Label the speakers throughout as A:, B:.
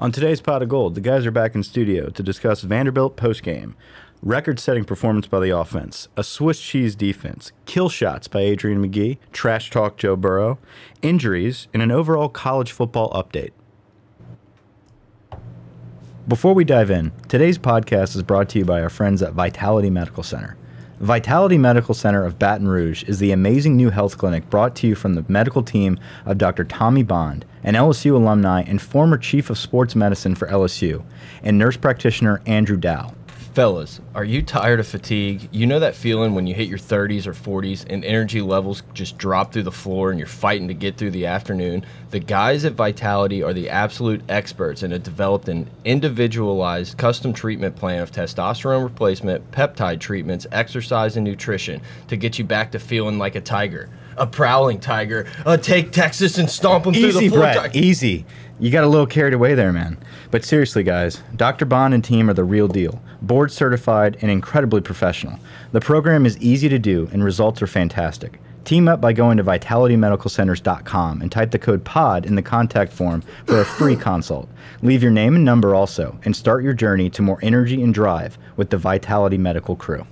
A: On today's Pot of Gold, the guys are back in studio to discuss Vanderbilt postgame, record setting performance by the offense, a Swiss cheese defense, kill shots by Adrian Magee, trash talk Joe Burrow, injuries, and an overall college football update. Before we dive in, today's podcast is brought to you by our friends at Vitality Medical Center. Vitality Medical Center of Baton Rouge is the amazing new health clinic brought to you from the medical team of Dr. Tommy Bond, an LSU alumni and former chief of sports medicine for LSU, and nurse practitioner Andrew Dow.
B: Fellas, are you tired of fatigue? You know that feeling when you hit your 30s or 40s and energy levels just drop through the floor and you're fighting to get through the afternoon? The guys at Vitality are the absolute experts and have developed an individualized custom treatment plan of testosterone replacement, peptide treatments, exercise, and nutrition to get you back to feeling like a tiger. A prowling tiger. Uh, take Texas and stomp them through the floor.
A: Brett. Easy. You got a little carried away there, man. But seriously, guys, Dr. Bond and team are the real deal. Board certified and incredibly professional. The program is easy to do and results are fantastic. Team up by going to vitalitymedicalcenters.com and type the code POD in the contact form for a free consult. Leave your name and number also, and start your journey to more energy and drive with the Vitality Medical crew.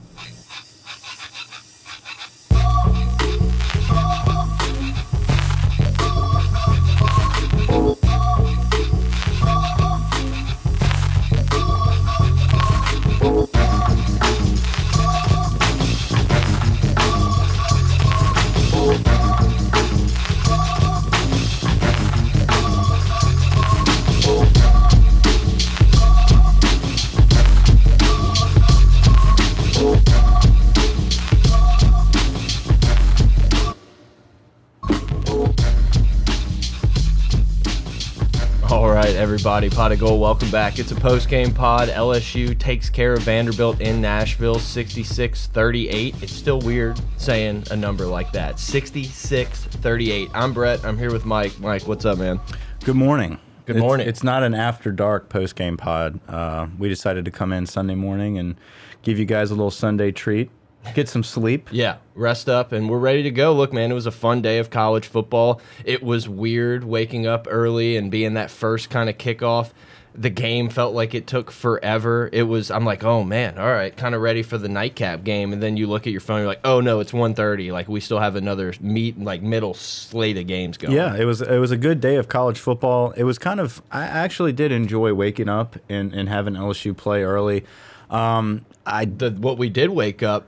B: Everybody, Pot of Gold, welcome back. It's a post-game pod. LSU takes care of Vanderbilt in Nashville, 66-38. It's still weird saying a number like that, 66-38. I'm Brett. I'm here with Mike. Mike, what's up, man?
A: Good morning.
B: Good
A: It's-
B: morning.
A: It's, not an after dark post game pod. Uh, we decided to come in Sunday morning and give you guys a little Sunday treat, get some sleep.
B: Yeah, rest up, and we're ready to go. Look, man, it was a fun day of college football. It was weird waking up early and being that first kind of kickoff. The game felt like it took forever. It was. I'm like, oh man, all right, kind of ready for the nightcap game. And then you look at your phone, you're like, oh no, it's 1:30. Like we still have another meet, like middle slate of games going.
A: Yeah, it was it was a good day of college football. It was kind of I actually did enjoy waking up and, and having LSU play early. Um, I
B: The what we did wake up.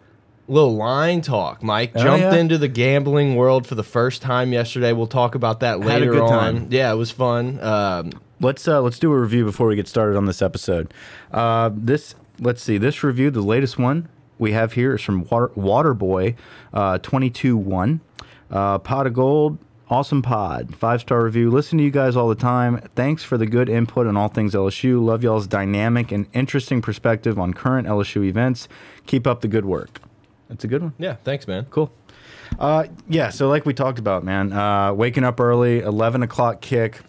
B: Little line talk. Mike jumped
A: Oh, yeah?
B: into the gambling world for the first time yesterday. We'll talk about that
A: Had a
B: later
A: good
B: on.
A: time.
B: Yeah, it was fun. Um,
A: let's uh, let's do a review before we get started on this episode. Uh, this let's see this review, the latest one we have here is from Water Waterboy, uh, twenty two one, uh, pot of gold. Awesome pod, five star review. Listen to you guys all the time. Thanks for the good input on all things LSU. Love y'all's dynamic and interesting perspective on current LSU events. Keep up the good work. That's a good one.
B: yeah, thanks, man.
A: Cool. Uh, yeah, so like we talked about, man, uh, waking up early, 11 o'clock kick.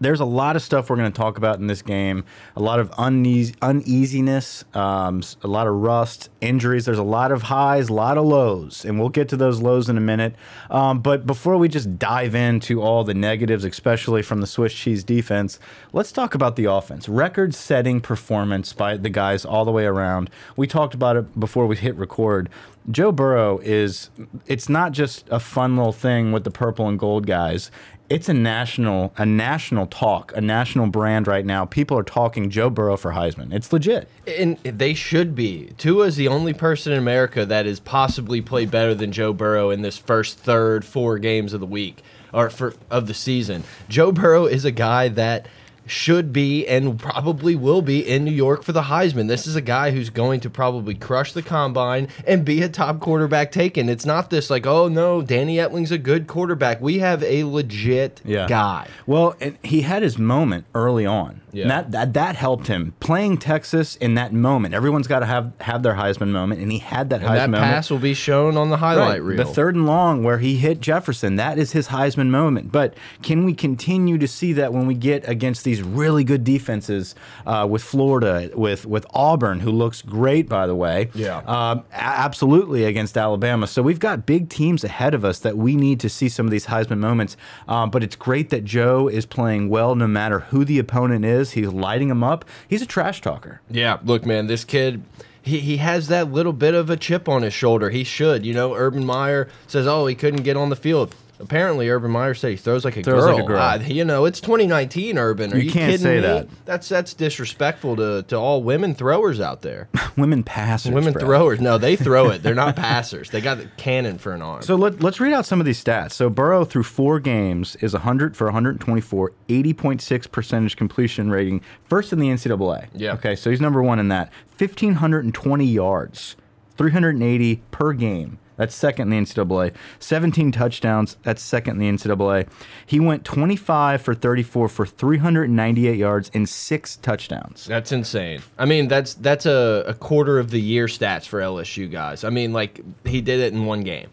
A: There's a lot of stuff we're going to talk about in this game. A lot of uneas uneasiness, um, a lot of rust, injuries. There's a lot of highs, a lot of lows, and we'll get to those lows in a minute. Um, but before we just dive into all the negatives, especially from the Swiss cheese defense, let's talk about the offense. Record-setting performance by the guys all the way around. We talked about it before we hit record. Joe Burrow is it's not just a fun little thing with the purple and gold guys. It's a national a national talk, a national brand right now. People are talking Joe Burrow for Heisman. It's legit.
B: And they should be. Tua is the only person in America that has possibly played better than Joe Burrow in this first third four games of the week or for of the season. Joe Burrow is a guy that should be and probably will be in New York for the Heisman. This is a guy who's going to probably crush the combine and be a top quarterback taken. It's not this like, oh no, Danny Etling's a good quarterback. We have a legit
A: Yeah.
B: guy.
A: Well, and he had his moment early on.
B: Yeah.
A: That, that that helped him playing Texas in that moment. Everyone's got to have have their Heisman moment, and he had that
B: And
A: Heisman
B: that
A: moment.
B: pass will be shown on the highlight reel.
A: The third and long where he hit Jefferson, that is his Heisman moment. But can we continue to see that when we get against these these really good defenses uh, with Florida, with with Auburn, who looks great by the way.
B: Yeah.
A: Um, absolutely against Alabama. So we've got big teams ahead of us that we need to see some of these Heisman moments. Um, but it's great that Joe is playing well, no matter who the opponent is. He's lighting them up. He's a trash talker.
B: Yeah, look, man, this kid, he, he has that little bit of a chip on his shoulder. He should. You know, Urban Meyer says, oh, he couldn't get on the field. Apparently, Urban Meyer said he throws like a
A: Throws
B: girl.
A: like a girl.
B: Ah, you know, it's 2019, Urban. Are
A: You
B: you,
A: can't
B: kidding
A: say
B: me?
A: that.
B: That's that's disrespectful to, to all women throwers out there.
A: Women passers.
B: women
A: Brad.
B: throwers. No, they throw it. They're not passers. They got the cannon for an arm.
A: So let, let's read out some of these stats. So Burrow through four games is 100 for 124, 80.6 percentage completion rating, first in the NCAA.
B: Yeah.
A: Okay, so he's number one in that. 1,520 yards, 380 per game. That's second in the NCAA. 17 touchdowns. That's second in the NCAA. He went 25 for 34 for 398 yards and six touchdowns.
B: That's insane. I mean, that's that's a, a quarter of the year stats for LSU guys. I mean, like he did it in one game.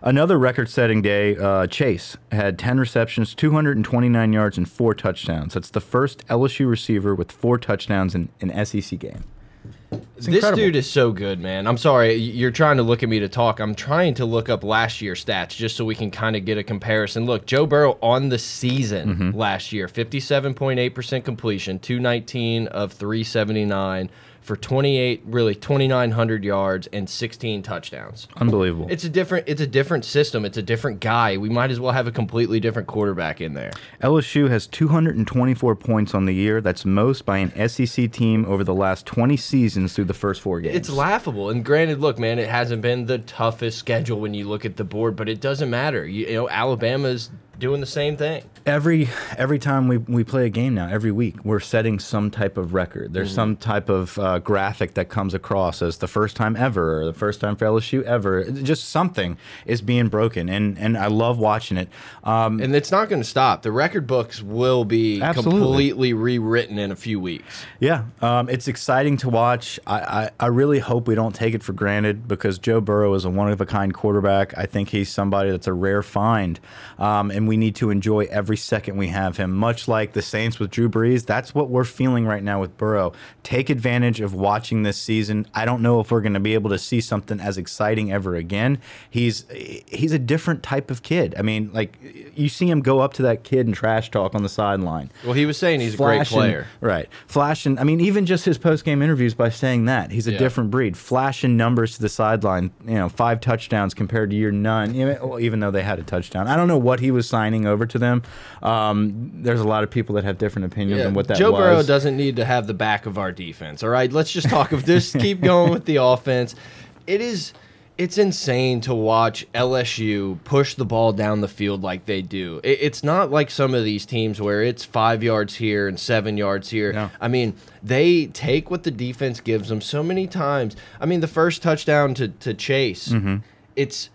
A: Another record-setting day, uh, Chase had 10 receptions, 229 yards, and four touchdowns. That's the first LSU receiver with four touchdowns in an SEC game.
B: This
A: incredible.
B: dude is so good, man. I'm sorry, you're trying to look at me to talk. I'm trying to look up last year's stats just so we can kind of get a comparison. Look, Joe Burrow on the season
A: Mm-hmm.
B: last year, 57.8% completion, 219 of 379 for 28, really 2,900 yards and 16 touchdowns.
A: Unbelievable.
B: It's a different, it's a different system. It's a different guy. We might as well have a completely different quarterback in there.
A: LSU has 224 points on the year. That's most by an SEC team over the last 20 seasons through the first four games.
B: It's laughable. And granted, look, man, it hasn't been the toughest schedule when you look at the board, but it doesn't matter. You, you know, Alabama's doing the same thing.
A: every every time we, we play a game now, every week, we're setting some type of record. There's some type of uh, graphic that comes across as the first time ever, or the first time for LSU ever. Just something is being broken, and and I love watching it. Um,
B: And it's not going to stop. The record books will be
A: Absolutely.
B: completely rewritten in a few weeks.
A: Yeah, um, it's exciting to watch. I, I, I really hope we don't take it for granted because Joe Burrow is a one of a kind quarterback. I think he's somebody that's a rare find, um, and we need to enjoy every second we have him. Much like the Saints with Drew Brees, that's what we're feeling right now with Burrow. Take advantage of watching this season. I don't know if we're going to be able to see something as exciting ever again. He's he's a different type of kid. I mean, like you see him go up to that kid and trash talk on the sideline
B: Well, he was saying he's a great player.
A: Right. Flashing, I mean, even just his post game interviews by saying that he's a
B: Yeah.
A: different breed, flashing numbers to the sideline, you know, five touchdowns compared to your none, well, even though they had a touchdown. I don't know what he was signing over to them. Um, there's a lot of people that have different opinions on what that
B: Joe
A: was.
B: Burrow doesn't need to have the back of our defense. All right, let's just talk of this. keep going with the offense. It is. It's insane to watch LSU push the ball down the field like they do. It, it's not like some of these teams where it's five yards here and seven yards here.
A: No.
B: I mean, they take what the defense gives them so many times. I mean, the first touchdown to, to Chase, it's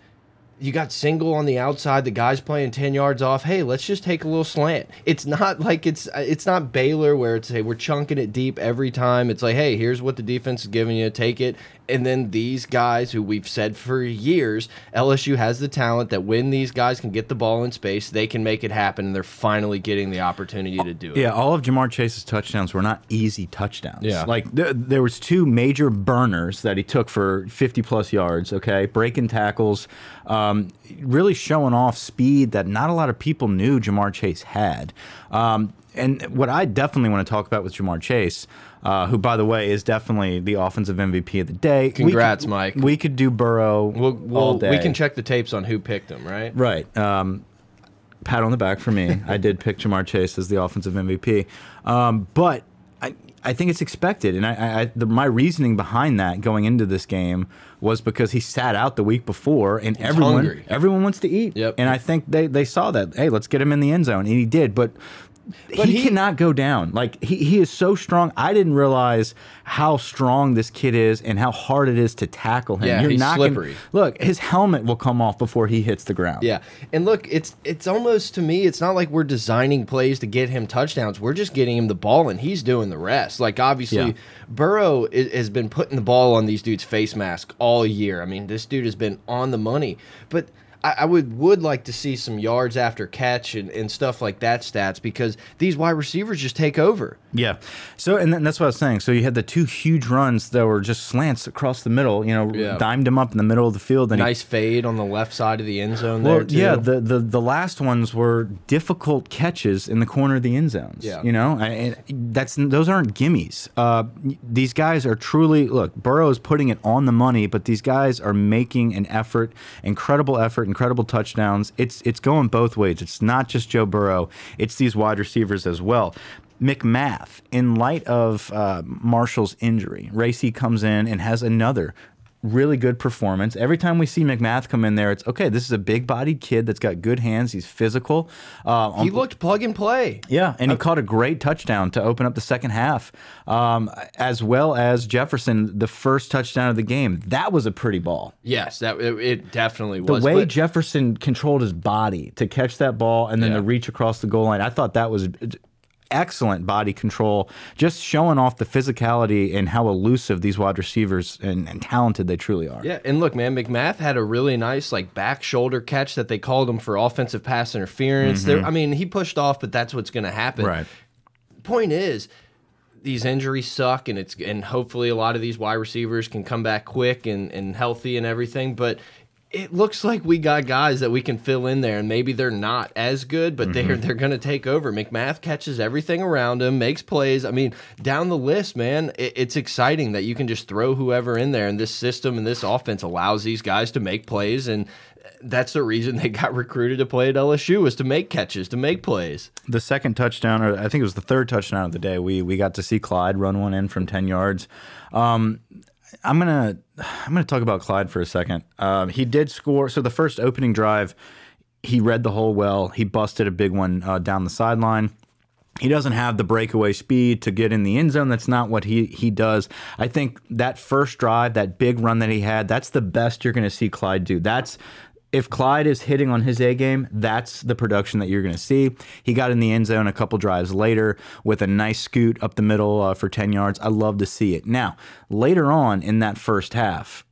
B: you got single on the outside the guy's playing 10 yards off. Hey let's just take a little slant. It's not like it's it's not baylor where it's hey we're chunking it deep every time. It's like hey here's what the defense is giving you. Take it and then these guys who we've said for years lsu has the talent that when these guys can get the ball in space they can make it happen and they're finally getting the opportunity to do it
A: Yeah, all of Ja'Marr Chase's touchdowns were not easy touchdowns.
B: Yeah.
A: like th there was two major burners that he took for 50 plus yards. Okay, breaking tackles, um, really showing off speed that not a lot of people knew Ja'Marr Chase had. Um, and what I definitely want to talk about with Ja'Marr Chase. Uh, who, by the way, is definitely the offensive MVP of the day. We could-
B: Congrats, Mike.
A: We could do Burrow
B: we'll,
A: all
B: we'll,
A: day.
B: we can check the tapes on who picked them right
A: Right. Um, pat on the back for me. I did pick Ja'Marr Chase as the offensive MVP. Um, but I, I think it's expected. And I, I, I- the, my reasoning behind that going into this game was because he sat out the week before and everyone
B: hungry.
A: everyone wants to eat.
B: Yep.
A: And I think they, they saw that. Hey, let's get him in the end zone. And he did. But
B: But
A: he,
B: he-
A: cannot go down. Like he, he is so strong. I didn't realize how strong this kid is and how hard it is to tackle him.
B: Yeah,
A: You're
B: he's
A: not
B: slippery.
A: look, his helmet will come off before he hits the ground.
B: Yeah, and look, it's it's almost to me, it's not like we're designing plays to get him touchdowns. We're just getting him the ball, and he's doing the rest. Like obviously,
A: Yeah.
B: Burrow i- has been putting the ball on these dudes' face mask all year. I mean, this dude has been on the money, but. I, I would would like to see some yards after catch and, and stuff like that stats because these wide receivers just take over.
A: Yeah. So, and that's what I was saying. So you had the two huge runs that were just slants across the middle. You know,
B: Yeah.
A: dimed him up in the middle of the field. And he-
B: Nice fade on the left side of the end zone
A: well,
B: there too.
A: yeah. The, the the last ones were difficult catches in the corner of the end zones.
B: Yeah.
A: You know, and that's those aren't gimmies. Uh, these guys are truly look. Burrow is putting it on the money, but these guys are making an effort, incredible effort, incredible touchdowns. It's it's going both ways. It's not just Joe Burrow. It's these wide receivers as well. McMath, in light of uh, Marshall's injury, Racey comes in and has another really good performance. Every time we see McMath come in there, it's okay. This is a big-bodied kid that's got good hands. He's physical. Uh,
B: he looked plug and play.
A: yeah, and he caught a great touchdown to open up the second half, um, as well as Jefferson, the first touchdown of the game. That was a pretty ball.
B: Yes, that it, it definitely was.
A: The way
B: but-
A: Jefferson controlled his body to catch that ball and then
B: Yeah.
A: to reach across the goal line, I thought that was excellent body control, just showing off the physicality and how elusive these wide receivers and, and talented they truly are.
B: Yeah, and look, man, McMath had a really nice like back shoulder catch that they called him for offensive pass interference. There, I mean, he pushed off, but that's what's going to happen.
A: Mm-hmm. Right.
B: Point is, these injuries suck, and it's and hopefully a lot of these wide receivers can come back quick and and healthy and everything, but. It looks like we got guys that we can fill in there, and maybe they're not as good, but they're they're going to take over. McMath catches everything around him, makes plays. I mean, down the list, man, it, it's exciting that you can just throw whoever in there, and this system and this offense allows these guys to make plays, and that's the reason they got recruited to play at LSU was to make catches, to make plays.
A: the second touchdown, or I think it was the third touchdown of the day. We we got to see Clyde run one in from ten yards. Um, I'm gonna I'm gonna talk about Clyde for a second. Um, he did score. So the first opening drive, he read the hole well. He busted a big one uh, down the sideline. He doesn't have the breakaway speed to get in the end zone. That's not what he he does. I think that first drive, that big run that he had, that's the best you're going to see Clyde do. That's if Clyde is hitting on his A game, that's the production that you're going to see. He got in the end zone a couple drives later with a nice scoot up the middle uh, for 10 yards. I love to see it. Now, later on in that first half,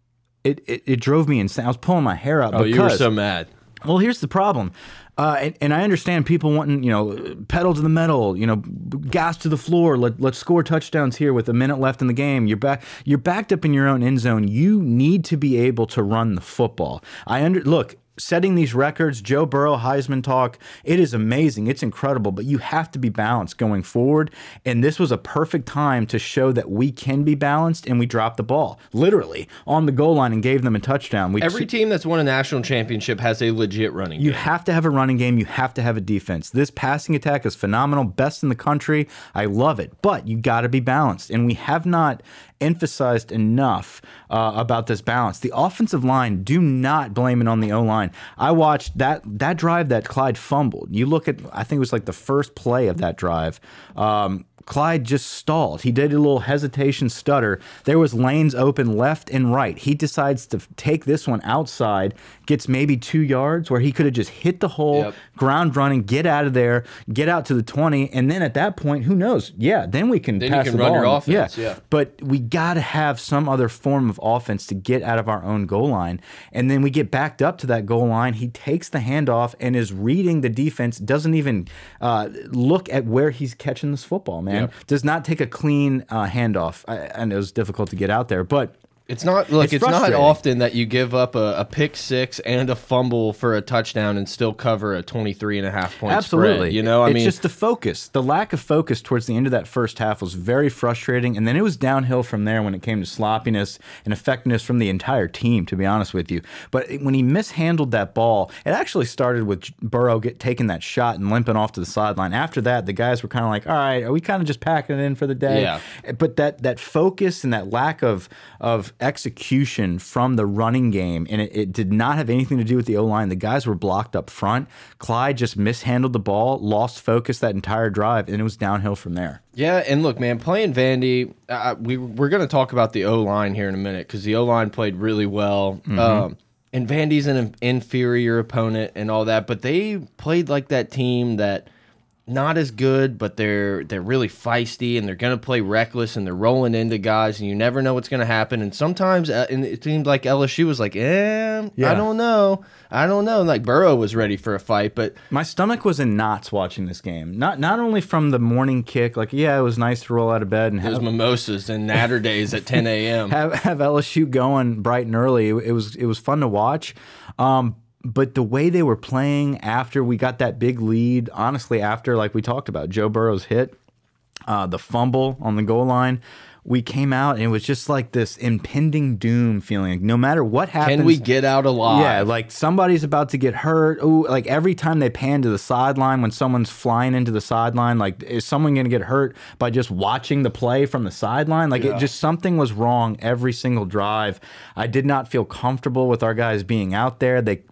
A: it, it, it drove me insane. I was pulling my hair out.
B: Oh, you were so mad.
A: well, here's the problem. Uh, and, and I understand people wanting, you know, pedal to the metal, you know, gas to the floor. Let, let's score touchdowns here with a minute left in the game. You're back. You're backed up in your own end zone. You need to be able to run the football. I under look setting these records. Joe Burrow, Heisman talk. It is amazing. It's incredible. But you have to be balanced going forward. And this was a perfect time to show that we can be balanced. And we dropped the ball literally on the goal line and gave them a touchdown. We
B: Every team that's won a national championship has a legit running
A: you
B: game.
A: have to have a running game. You have to have a defense. This passing attack is phenomenal, best in the country. I love it, but you got to be balanced, and we have not emphasized enough uh, about this balance. The offensive line, do not blame it on the O line. I watched that that drive that Clyde fumbled. You look at, I think it was like the first play of that drive. Um, Clyde just stalled. He did a little hesitation stutter. There was lanes open left and right. He decides to take this one outside, gets maybe two yards where he could have just hit the hole,
B: Yep.
A: ground running, get out of there, get out to the 20, and then at that point, who knows? Yeah, then we can
B: Then you
A: pass
B: can
A: the
B: run
A: ball.
B: your offense, yeah.
A: But we got to have some other form of offense to get out of our own goal line. And then we get backed up to that goal line. He takes the handoff and is reading the defense, doesn't even uh, look at where he's catching this football, man.
B: Yep.
A: Does not take a clean uh, handoff. I, and it was difficult to get out there. But
B: It's not look.
A: It's
B: It's, not often that you give up a, a pick six and a fumble for a touchdown and still cover a 23 and a half point
A: Absolutely.
B: spread. You know, I
A: it's
B: mean,
A: just the focus. The lack of focus towards the end of that first half was very frustrating, and then it was downhill from there when it came to sloppiness and effectiveness from the entire team. To be honest with you, but when he mishandled that ball, it actually started with Burrow get taking that shot and limping off to the sideline. After that, the guys were kind of like, "All right, are we kind of just packing it in for the day?"
B: Yeah.
A: But that that focus and that lack of of execution from the running game, and it, it did not have anything to do with the O line. The guys were blocked up front. Clyde just mishandled the ball, lost focus that entire drive, and it was downhill from there.
B: yeah. And look, man, playing Vandy, uh, we we're gonna talk about the O line here in a minute because the O line played really well.
A: Mm-hmm.
B: Um, and Vandy's an inferior opponent and all that, but they played like that team that not as good, but they're they're really feisty and they're going to play reckless and they're rolling into guys and you never know what's going to happen. And sometimes uh, and it seemed like LSU was like, eh,
A: Yeah.
B: I don't know, I don't know. Like Burrow was ready for a fight, but
A: My stomach was in knots watching this game. Not not only from the morning kick, like yeah, it was nice to roll out of bed and have,
B: mimosas and natter days at 10 a.m.
A: have have LSU going bright and early. It, it was it was fun to watch. Um, but the way they were playing after we got that big lead, honestly, after like we talked about Joe Burrow's hit, uh, the fumble on the goal line, we came out and it was just like this impending doom feeling. Like No matter what happens,
B: Can we get out alive?
A: Yeah, like somebody's about to get hurt. Ooh, like every time they pan to the sideline when someone's flying into the sideline, like is someone going to get hurt by just watching the play from the sideline? Like it just something was wrong every single drive. I did not feel comfortable with our guys being out there. They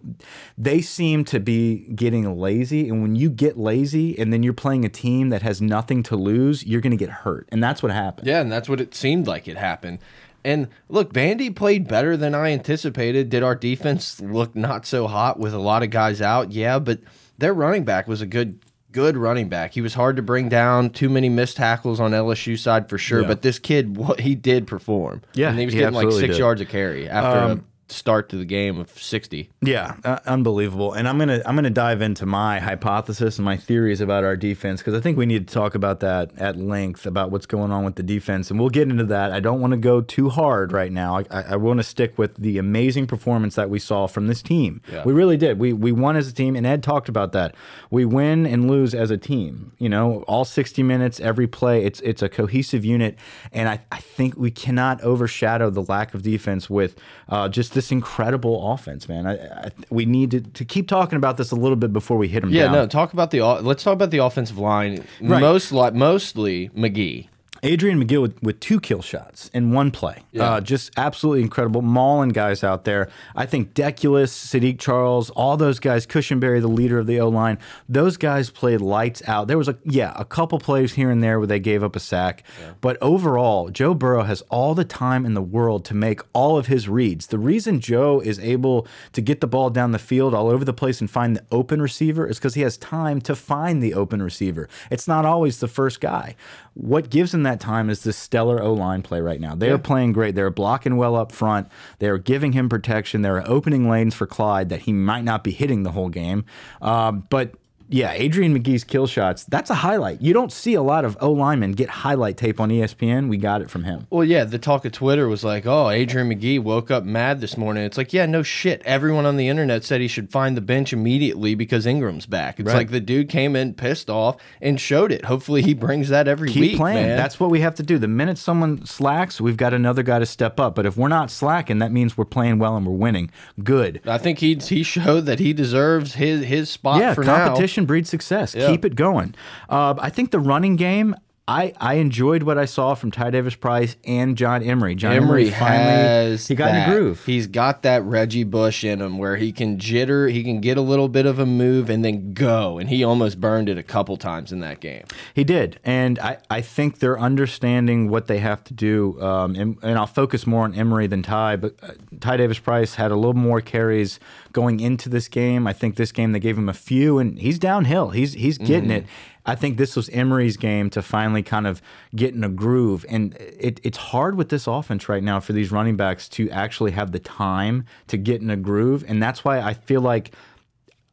A: they seem to be getting lazy, and when you get lazy and then you're playing a team that has nothing to lose, you're going to get hurt, and that's what happened.
B: Yeah, and that's what it seemed like it happened. And look, Vandy played better than I anticipated. Did our defense look not so hot with a lot of guys out? Yeah, but their running back was a good good running back. He was hard to bring down, too many missed tackles on LSU side for sure,
A: Yeah.
B: but this kid what he did perform.
A: Yeah,
B: and he was
A: he
B: getting like 6
A: did. Um,
B: yards a carry after a start to the game of 60.
A: Yeah, uh, unbelievable. And I'm gonna I'm gonna dive into my hypothesis and my theories about our defense because I think we need to talk about that at length about what's going on with the defense, and we'll get into that. I don't want to go too hard right now. I, I, I want to stick with the amazing performance that we saw from this team.
B: Yeah.
A: We really did. We we won as a team, and Ed talked about that. We win and lose as a team. You know, all 60 minutes, every play. It's it's a cohesive unit, and I I think we cannot overshadow the lack of defense with uh, just this incredible offense, man. I, I, we need to, to keep talking about this a little bit before we hit them
B: Yeah,
A: down.
B: no, talk about the let's talk about the offensive line.
A: Right.
B: Most li mostly Magee.
A: Adrian Magee with, with two kill shots in one play.
B: Yeah.
A: Uh, just absolutely incredible. Mauling guys out there. I think Deculus, Saahdiq Charles, all those guys, Cushenberry, the leader of the O line, those guys played lights out. There was a yeah, a couple plays here and there where they gave up a sack. But overall, Joe Burrow has all the time in the world to make all of his reads. The reason Joe is able to get the ball down the field all over the place and find the open receiver is because he has time to find the open receiver. It's not always the first guy. What gives him that time is this stellar O line play right now. They are playing great. They're blocking well up front. They are giving him protection. They're opening lanes for Clyde that he might not be hitting the whole game. Um, but yeah, Adrian Magee's kill shots, that's a highlight. You don't see a lot of O linemen get highlight tape on ESPN. We got it from him.
B: Well, yeah, the talk of Twitter was like, "Oh, Adrian Magee woke up mad this morning." It's like, yeah, no shit. Everyone on the internet said he should find the bench immediately because Ingram's back. It's
A: Right.
B: like the dude came in pissed off and showed it. Hopefully, he brings that every
A: Keep
B: week,
A: playing.
B: man.
A: That's what we have to do. The minute someone slacks, we've got another guy to step up. But if we're not slacking, that means we're playing well and we're winning. Good.
B: I think he he showed that he deserves his his spot
A: yeah,
B: for now.
A: Competition breeds success.
B: Yeah.
A: Keep it going. Uh, I think the running game. I, I enjoyed what I saw from Ty Davis Price and John Emery. John
B: Emery
A: finally
B: has
A: he got in
B: that.
A: the groove.
B: He's got that Reggie Bush in him where he can jitter, he can get a little bit of a move and then go. And he almost burned it a couple times in that game.
A: He did, and I, I think they're understanding what they have to do. Um, and, and I'll focus more on Emery than Ty, but uh, Ty Davis Price had a little more carries going into this game. I think this game they gave him a few, and he's downhill. He's he's getting it. I think this was Emery's game to finally kind of get in a groove, and it, it's hard with this offense right now for these running backs to actually have the time to get in a groove, and that's why I feel like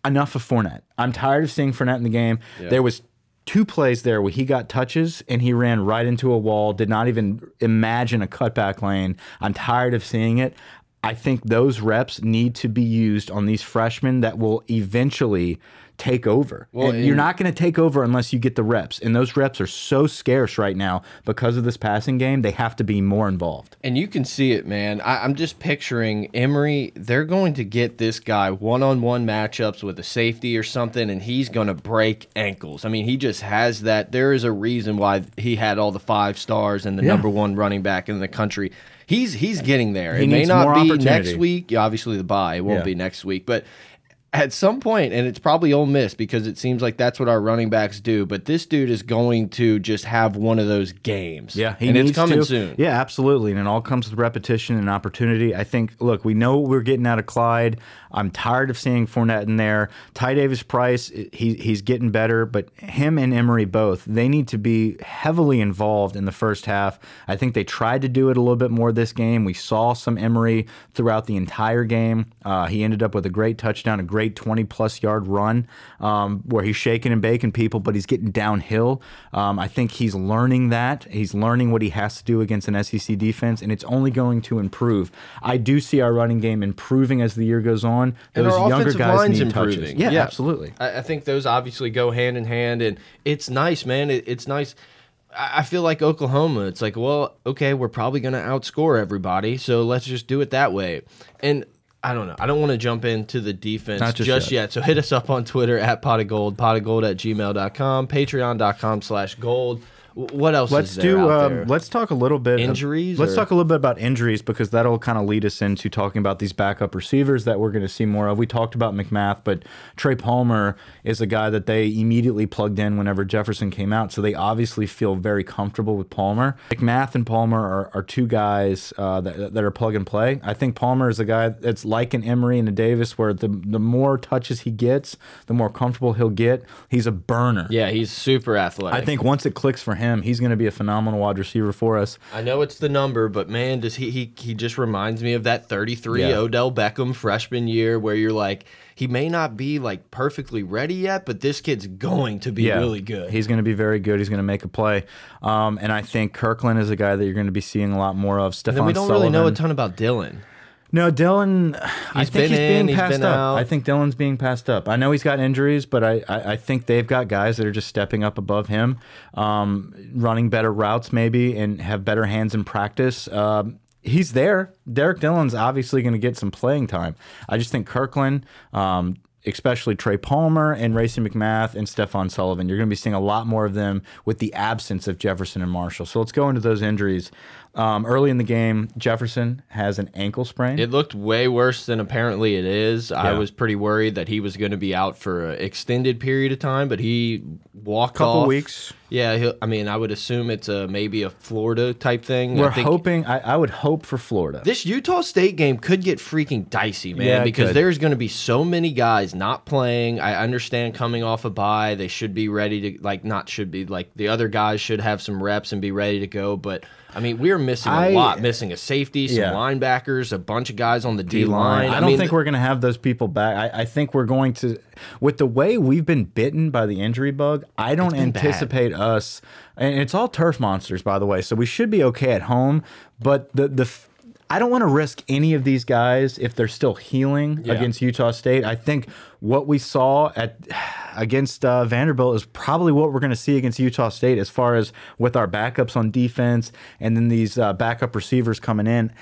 A: enough of Fournette. I'm tired of seeing Fournette in the game. There was two plays there where he got touches and he ran right into a wall, did not even imagine a cutback lane. I'm tired of seeing it. I think those reps need to be used on these freshmen that will eventually take over.
B: Well,
A: and you're not going to take over unless you get the reps. And those reps are so scarce right now because of this passing game. They have to be more involved.
B: And you can see it, man. I, I'm just picturing Emery. They're going to get this guy one on one matchups with a safety or something, and he's going to break ankles. I mean, he just has that. There is a reason why he had all the five stars and the
A: Yeah.
B: number one running back in the country. He's he's getting there.
A: He
B: it may not be next week. Obviously the bye. It won't
A: Yeah.
B: be next week, but at some point, and it's probably Ole Miss because it seems like that's what our running backs do. But this dude is going to just have one of those games.
A: Yeah, he
B: and
A: needs
B: it's coming
A: to.
B: soon.
A: Yeah, absolutely, and it all comes with repetition and opportunity. I think. Look, we know what we're getting out of Clyde. I'm tired of seeing Fournette in there. Ty Davis Price, he, he's getting better, but him and Emery both, they need to be heavily involved in the first half. I think they tried to do it a little bit more this game. We saw some Emery throughout the entire game. Uh, he ended up with a great touchdown, a great 20 plus yard run um, where he's shaking and baking people, but he's getting downhill. Um, I think he's learning that. He's learning what he has to do against an SEC defense, and it's only going to improve. I do see our running game improving as the year goes on.
B: And
A: Those
B: our
A: younger guys
B: line's
A: need
B: improving.
A: touches. Yeah, absolutely.
B: I, I think those obviously go hand in hand, and it's nice, man. It, it's nice. I I feel like Oklahoma. It's like, well, okay, we're probably going to outscore everybody, so let's just do it that way. And I don't know. I don't want to jump into the defense
A: Not
B: just,
A: just
B: yet.
A: yet.
B: So hit us up on Twitter at pot of gold, pot of gold at gmail.com, patreon.com slash gold. What else
A: Let's
B: is there
A: do. Um, let's talk a little bit of-
B: Injuries,
A: let's talk a little bit about injuries because that'll kind of lead us into talking about these backup receivers that we're going to see more of. We talked about McMath, but Trey Palmer is a guy that they immediately plugged in whenever Jefferson came out, so they obviously feel very comfortable with Palmer. McMath and Palmer are, are two guys uh, that, that are plug and play. I think Palmer is a guy that's like an Emery and a Davis, where the the more touches he gets, the more comfortable he'll get. He's a burner.
B: yeah, he's super athletic.
A: I think once it clicks for him, he's going to be a phenomenal wide receiver for us.
B: I know it's the number, but man, does he he he just reminds me of that 33
A: Yeah.
B: Odell Beckham freshman year where you're like he may not be like perfectly ready yet, but this kid's going to be really good.
A: He's going to be very good. He's going to make a play. Um, and I think Kirklin is a guy that you're going to be seeing a lot more of. Stephon
B: and we don't really know a ton about Dillon.
A: No, Dillon. I
B: He's
A: think
B: been
A: he's
B: in,
A: being
B: he's
A: passed
B: been
A: up.
B: out.
A: I think Dillon's being passed up. I know he's got injuries, but I, I, I think they've got guys that are just stepping up above him, um, running better routes maybe, and have better hands in practice. Um, he's there. Derrick Dillon's obviously going to get some playing time. I just think Kirklin. Um, Especially Trey Palmer and Racey McMath and Stephen Sullivan. You're going to be seeing a lot more of them with the absence of Jefferson and Marshall. So let's go into those injuries. Um, early in the game, Jefferson has an ankle sprain.
B: It looked way worse than apparently it is. I was pretty worried that he was going to be out for an extended period of time, but he walked a
A: couple
B: off.
A: weeks.
B: Yeah, he'll, I mean, I would assume it's a maybe a Florida type thing.
A: We're
B: I think
A: hoping. I, I would hope for Florida.
B: This Utah State game could get freaking dicey, man,
A: Yeah,
B: because
A: could.
B: there's going to be so many guys not playing. I understand coming off a bye, they should be ready to like not should be like the other guys should have some reps and be ready to go, but I mean, we're missing a
A: I-
B: lot, missing a safety, some
A: Yeah.
B: linebackers, a bunch of guys on the D line.
A: I don't
B: mean,
A: think we're going to have those people back. I, I think we're going to, with the way we've been bitten by the injury bug. I don't
B: bad.
A: anticipate us, and it's all turf monsters, by the way. So we should be okay at home. But the the, f- I don't want to risk any of these guys if they're still healing
B: Yeah.
A: against Utah State. I think what we saw at against uh, Vanderbilt is probably what we're going to see against Utah State as far as with our backups on defense and then these uh, backup receivers coming in.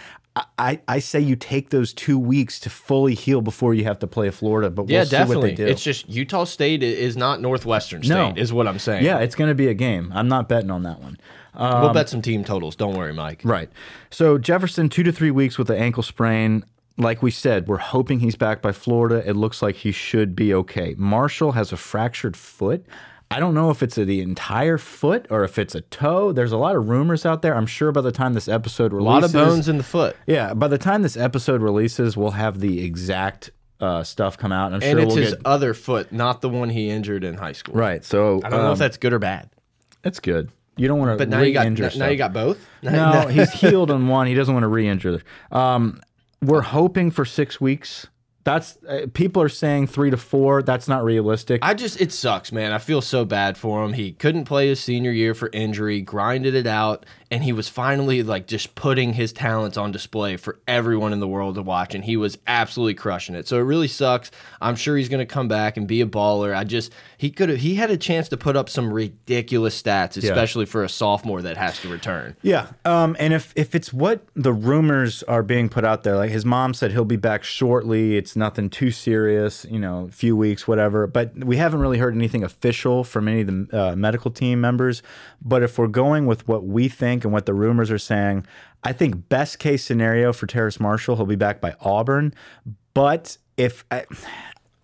A: I- I, say you take those two weeks to fully heal before you have to play Florida, but we'll
B: yeah,
A: see what
B: definitely.
A: they do.
B: It's just Utah State is not Northwestern State,
A: No.
B: is what I'm saying.
A: yeah, it's going to be a game. I'm not betting on that one.
B: We'll bet some team totals. Don't worry, Mike.
A: Right. So Jefferson, two to three weeks with the ankle sprain. Like we said, we're hoping he's back by Florida. It looks like he should be okay. Marshall has a fractured foot. I don't know if it's the entire foot or if it's a toe. There's a lot of rumors out there. I'm sure by the time this episode releases, A
B: lot of bones in the foot.
A: Yeah, by the time this episode releases, we'll have the exact uh, stuff come out. I'm
B: And
A: sure
B: it's
A: we'll
B: his
A: get
B: other foot, not the one he injured in high school.
A: right. So
B: I don't know
A: um,
B: if that's good or bad.
A: that's good. You don't want to
B: But now you got now,
A: stuff.
B: you got both.
A: No, he's healed on one. He doesn't want to re-injure. Um, we're hoping for six weeks. That's uh, people are saying three to four. That's not realistic.
B: I just it sucks, man. I feel so bad for him. He couldn't play his senior year for injury, grinded it out, and he was finally like just putting his talents on display for everyone in the world to watch, and he was absolutely crushing it. So it really sucks. I'm sure he's going to come back and be a baller. I just he could have he had a chance to put up some ridiculous stats, especially for a sophomore that has to return.
A: yeah. Um, and if if it's what the rumors are being put out there, like his mom said he'll be back shortly. It's nothing too serious. You know, a few weeks, whatever. But we haven't really heard anything official from any of the uh, medical team members. But if we're going with what we think and what the rumors are saying, I think best case scenario for Terrace Marshall, he'll be back by Auburn. But if I,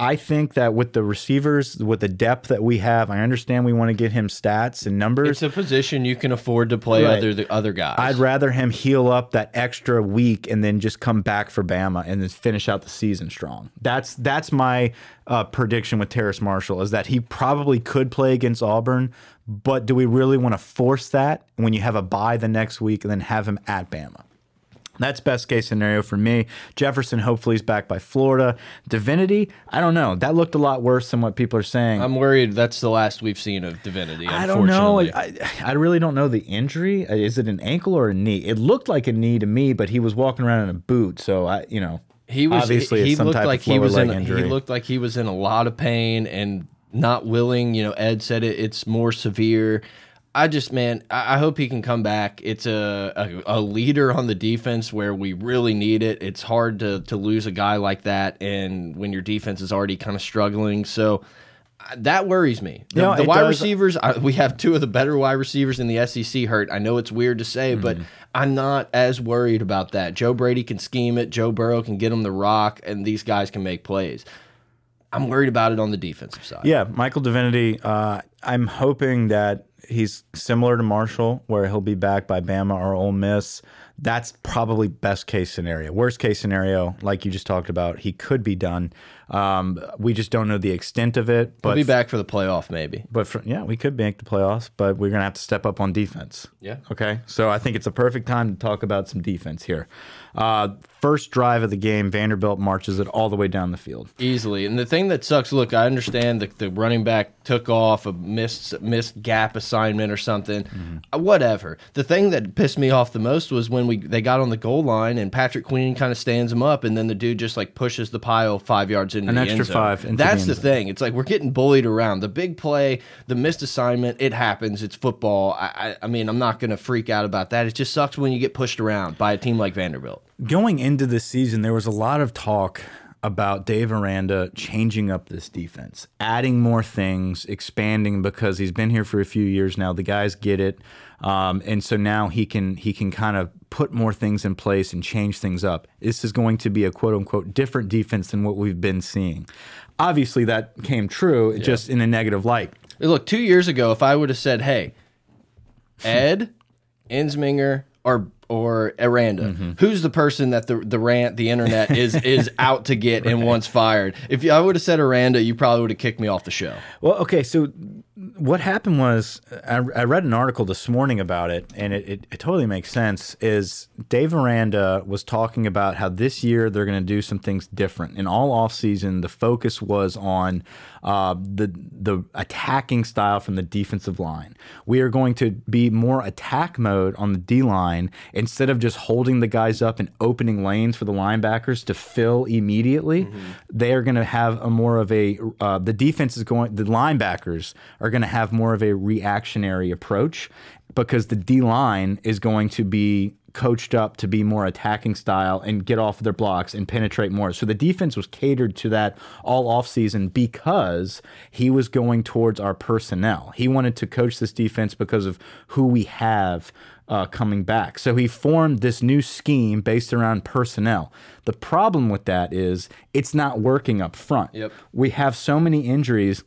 A: I think that with the receivers, with the depth that we have, I understand we want to get him stats and numbers.
B: It's a position you can afford to play
A: Right.
B: other the other guys.
A: I'd rather him heal up that extra week and then just come back for Bama and then finish out the season strong. That's that's my uh, prediction with Terrace Marshall is that he probably could play against Auburn, but do we really want to force that when you have a bye the next week and then have him at Bama? That's best case scenario for me. Jefferson hopefully is back by Florida. Divinity, I don't know. That looked a lot worse than what people are saying.
B: I'm worried that's the last we've seen of Divinity.
A: I don't know. I, I really don't know the injury. Uh, Is it an ankle or a knee? It looked like a knee to me, but he was walking around in a boot, so I, you know,
B: he was
A: obviously
B: he, he looked like
A: of
B: he was in he looked like he was in a lot of pain and not willing. You know, Ed said it, it's more severe. I just man, I, I hope he can come back. It's a, a a leader on the defense where we really need it. It's hard to to lose a guy like that, and when your defense is already kind of struggling. So. uh, That worries me. The,
A: You know,
B: the wide
A: does-
B: receivers, I, we have two of the better wide receivers in the SEC hurt. I know it's weird to say, but
A: Mm-hmm.
B: I'm not as worried about that. Joe Brady can scheme it. Joe Burrow can get him the rock, and these guys can make plays. I'm worried about it on the defensive side.
A: yeah, Michael Divinity. Uh, I'm hoping that he's similar to Marshall, where he'll be back by Bama or Ole Miss. That's probably best case scenario. Worst case scenario, like you just talked about, he could be done. Um, we just don't know the extent of it.
B: We'll
A: But
B: be back for the playoff, maybe.
A: But for, yeah, we could make the playoffs, but we're gonna have to step up on defense.
B: Yeah.
A: Okay. So I think it's a perfect time to talk about some defense here. Uh, first drive of the game, Vanderbilt marches it all the way down the field.
B: Easily. And the thing that sucks, look, I understand that the running back took off a missed missed gap assignment or something.
A: Mm-hmm.
B: Uh, whatever. The thing that pissed me off the most was when we they got on the goal line and Patrick Queen kind of stands him up and then the dude just like pushes the pile five yards into
A: An
B: the
A: extra
B: end zone.
A: five the
B: That's the
A: zone.
B: thing. It's like we're getting bullied around. The big play, the missed assignment, it happens. It's football. I I, I mean, I'm not gonna freak out about that. It just sucks when you get pushed around by a team like Vanderbilt.
A: Going into this season, there was a lot of talk about Dave Aranda changing up this defense, adding more things, expanding because he's been here for a few years now. The guys get it, um, and so now he can he can kind of put more things in place and change things up. This is going to be a quote unquote different defense than what we've been seeing. Obviously, that came true, just in a negative light.
B: Look, two years ago, if I would have said, "Hey, Ed, Ensminger, or or Aranda,
A: Mm-hmm.
B: who's the person that the the rant the internet is is out to get and wants fired?" If I would have said Aranda, you probably would have kicked me off the show.
A: Well, okay, so what happened was I, I read an article this morning about it, and it, it, it totally makes sense. Is Dave Aranda was talking about how this year they're going to do some things different. In all offseason, the focus was on uh, the the attacking style from the defensive line. We are going to be more attack mode on the D line instead of just holding the guys up and opening lanes for the linebackers to fill immediately. They are going to have a more of a uh, the defense is going the linebackers are going to have more of a reactionary approach because the D line is going to be coached up to be more attacking style and get off their blocks and penetrate more. So the defense was catered to that all offseason because he was going towards our personnel. He wanted to coach this defense because of who we have uh, coming back. So he formed this new scheme based around personnel. The problem with that is it's not working up front.
B: Yep.
A: We have so many injuries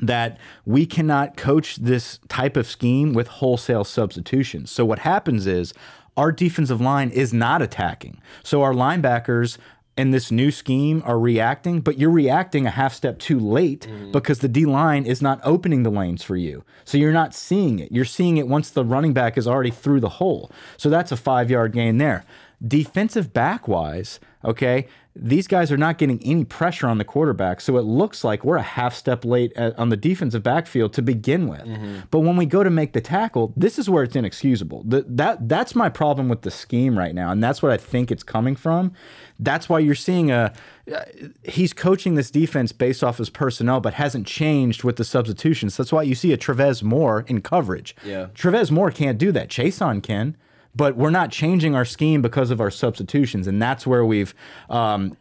A: that we cannot coach this type of scheme with wholesale substitutions. So what happens is our defensive line is not attacking. So our linebackers in this new scheme are reacting, but you're reacting a half step too late mm-hmm. because the D line is not opening the lanes for you. So you're not seeing it. You're seeing it once the running back is already through the hole. So that's a five yard gain there. Defensive back wise, okay, these guys are not getting any pressure on the quarterback. So it looks like we're a half step late at, on the defensive backfield to begin with. But when we go to make the tackle, this is where it's inexcusable. The, that That's my problem with the scheme right now. And that's what I think it's coming from. That's why you're seeing a. Uh, he's coaching this defense based off his personnel, but hasn't changed with the substitutions. That's why you see a Travez Moore in coverage.
B: Yeah.
A: Travez Moore can't do that. Chason can but we're not changing our scheme because of our substitutions, and that's where we've um,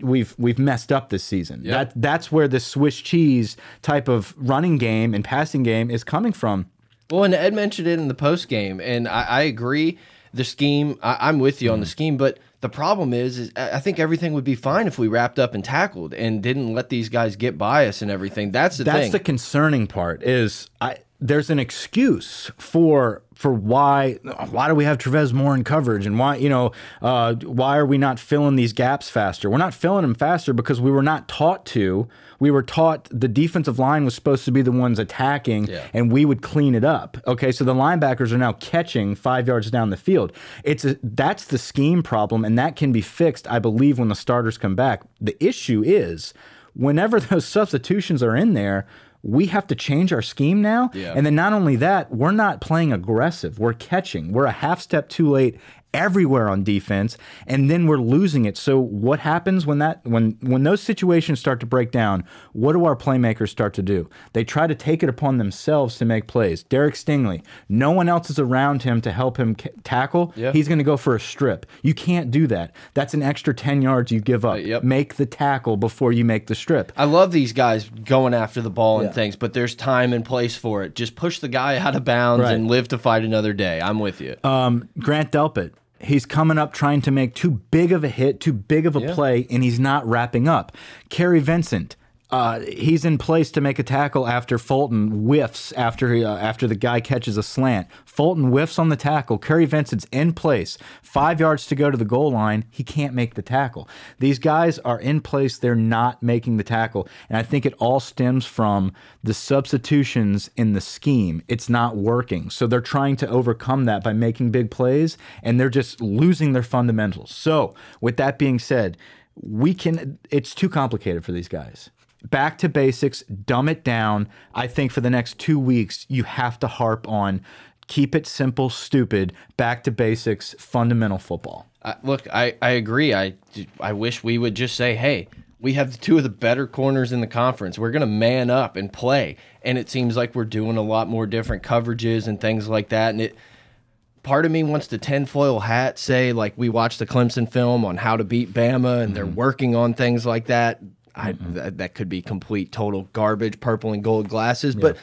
A: we've we've messed up this season.
B: Yep.
A: That that's where the Swiss cheese type of running game and passing game is coming from.
B: Well, and Ed mentioned it in the post game, and I, I agree. The scheme, I, I'm with you on the scheme, but The problem is, is I I think everything would be fine if we wrapped up and tackled and didn't let these guys get by us and everything. That's the
A: That's
B: thing.
A: the concerning part. Is I there's an excuse for for why why do we have Travez Moore in coverage and why you know uh, why are we not filling these gaps faster? We're not filling them faster because we were not taught to. We were taught the defensive line was supposed to be the ones attacking,
B: Yeah.
A: and we would clean it up. Okay, so the linebackers are now catching five yards down the field. It's a, that's the scheme problem, and that can be fixed, I believe, when the starters come back. The issue is whenever those substitutions are in there. We have to change our scheme now.
B: Yeah.
A: And then not only that, we're not playing aggressive. We're catching. We're a half step too late everywhere on defense and then we're losing it. So what happens when that when when those situations start to break down, what do our playmakers start to do? They try to take it upon themselves to make plays. Derek Stingley, no one else is around him to help him tackle.
B: Yeah.
A: He's going to go for a strip. You can't do that. That's an extra 10 yards you give up.
B: yep.
A: Make the tackle before you make the strip.
B: I love these guys going after the ball and
A: Yeah.
B: things, but there's time and place for it. Just push the guy out of bounds
A: Right.
B: and live to fight another day. I'm with you.
A: um, Grant Delpit. He's coming up trying to make too big of a hit, too big of a
B: Yeah.
A: play, and he's not wrapping up. Kary Vincent. Uh, he's in place to make a tackle after Fulton whiffs after uh, after the guy catches a slant. Fulton whiffs on the tackle. Kary Vincent's in place, five yards to go to the goal line. He can't make the tackle. These guys are in place. They're not making the tackle, and I think it all stems from the substitutions in the scheme. It's not working, so they're trying to overcome that by making big plays, and they're just losing their fundamentals. So, with that being said, we can. It's too complicated for these guys back to basics, dumb it down. I think for the next two weeks, you have to harp on keep it simple, stupid, back to basics, fundamental football.
B: I, look, I, I agree. I, I wish we would just say, hey, we have two of the better corners in the conference. We're going to man up and play. And it seems like we're doing a lot more different coverages and things like that. And it, part of me wants to tinfoil hat say, like, we watched the Clemson film on how to beat Bama and they're mm. working on things like that. I, mm-hmm. that, that could be complete, total garbage, purple and gold glasses. But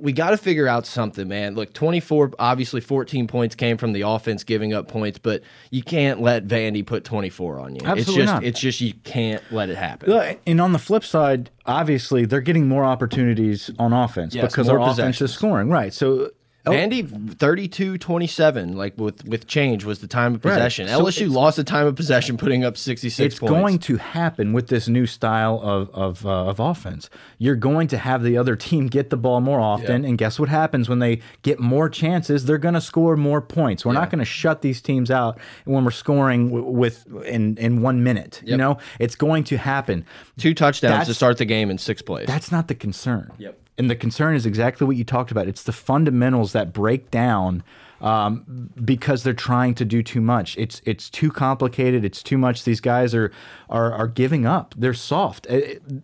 B: we got to figure out something, man. Look, 24, obviously 14 points came from the offense giving up points, but you can't let Vandy put 24 on you.
A: Absolutely
B: it's just
A: not.
B: it's just you can't let it happen.
A: And on the flip side, obviously they're getting more opportunities on offense
B: Yes,
A: because
B: more
A: our offense is scoring. Right. So oh,
B: Vandy 32 27 like with with change was the time of possession.
A: So
B: LSU lost the time of possession putting up 66
A: it's
B: points.
A: going to happen with this new style of of, uh, of offense. You're going to have the other team get the ball more often, and guess what happens when they get more chances? They're going to score more points. We're not going to shut these teams out when we're scoring w- with in in one minute. You know, it's going to happen.
B: two touchdowns to start the game in 6 plays.
A: That's not the concern.
B: Yep.
A: And the concern is exactly what you talked about. It's the fundamentals that break down um, because they're trying to do too much. It's it's too complicated. It's too much. These guys are are, are giving up. They're soft. Uh,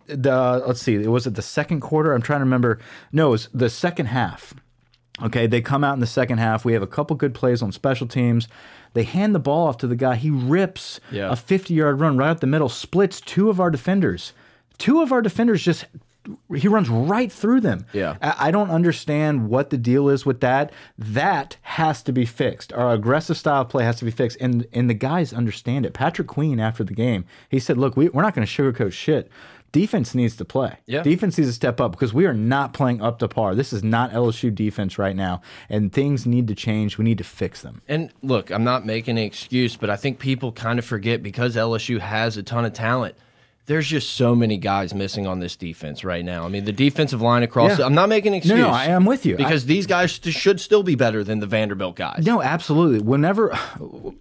A: The let's see. It was it the second quarter. I'm trying to remember. No, it was the second half. Okay, they come out in the second half. We have a couple good plays on special teams. They hand the ball off to the guy. He rips
B: Yeah.
A: a 50 yard run right up the middle, splits two of our defenders. Two of our defenders just, he runs right through them.
B: Yeah.
A: I, I don't understand what the deal is with that. That has to be fixed. Our aggressive style of play has to be fixed. And, and the guys understand it. Patrick Queen, after the game, he said, Look, we, we're not going to sugarcoat shit. Defense needs to play.
B: Yeah.
A: Defense needs to step up because we are not playing up to par. This is not LSU defense right now, and things need to change. We need to fix them.
B: And look, I'm not making an excuse, but I think people kind of forget because LSU has a ton of talent. There's just so many guys missing on this defense right now. I mean, the defensive line across.
A: Yeah.
B: I'm not making an excuse.
A: No, no, I am with you.
B: because these guys should still be better than the Vanderbilt guys.
A: No, absolutely. Whenever,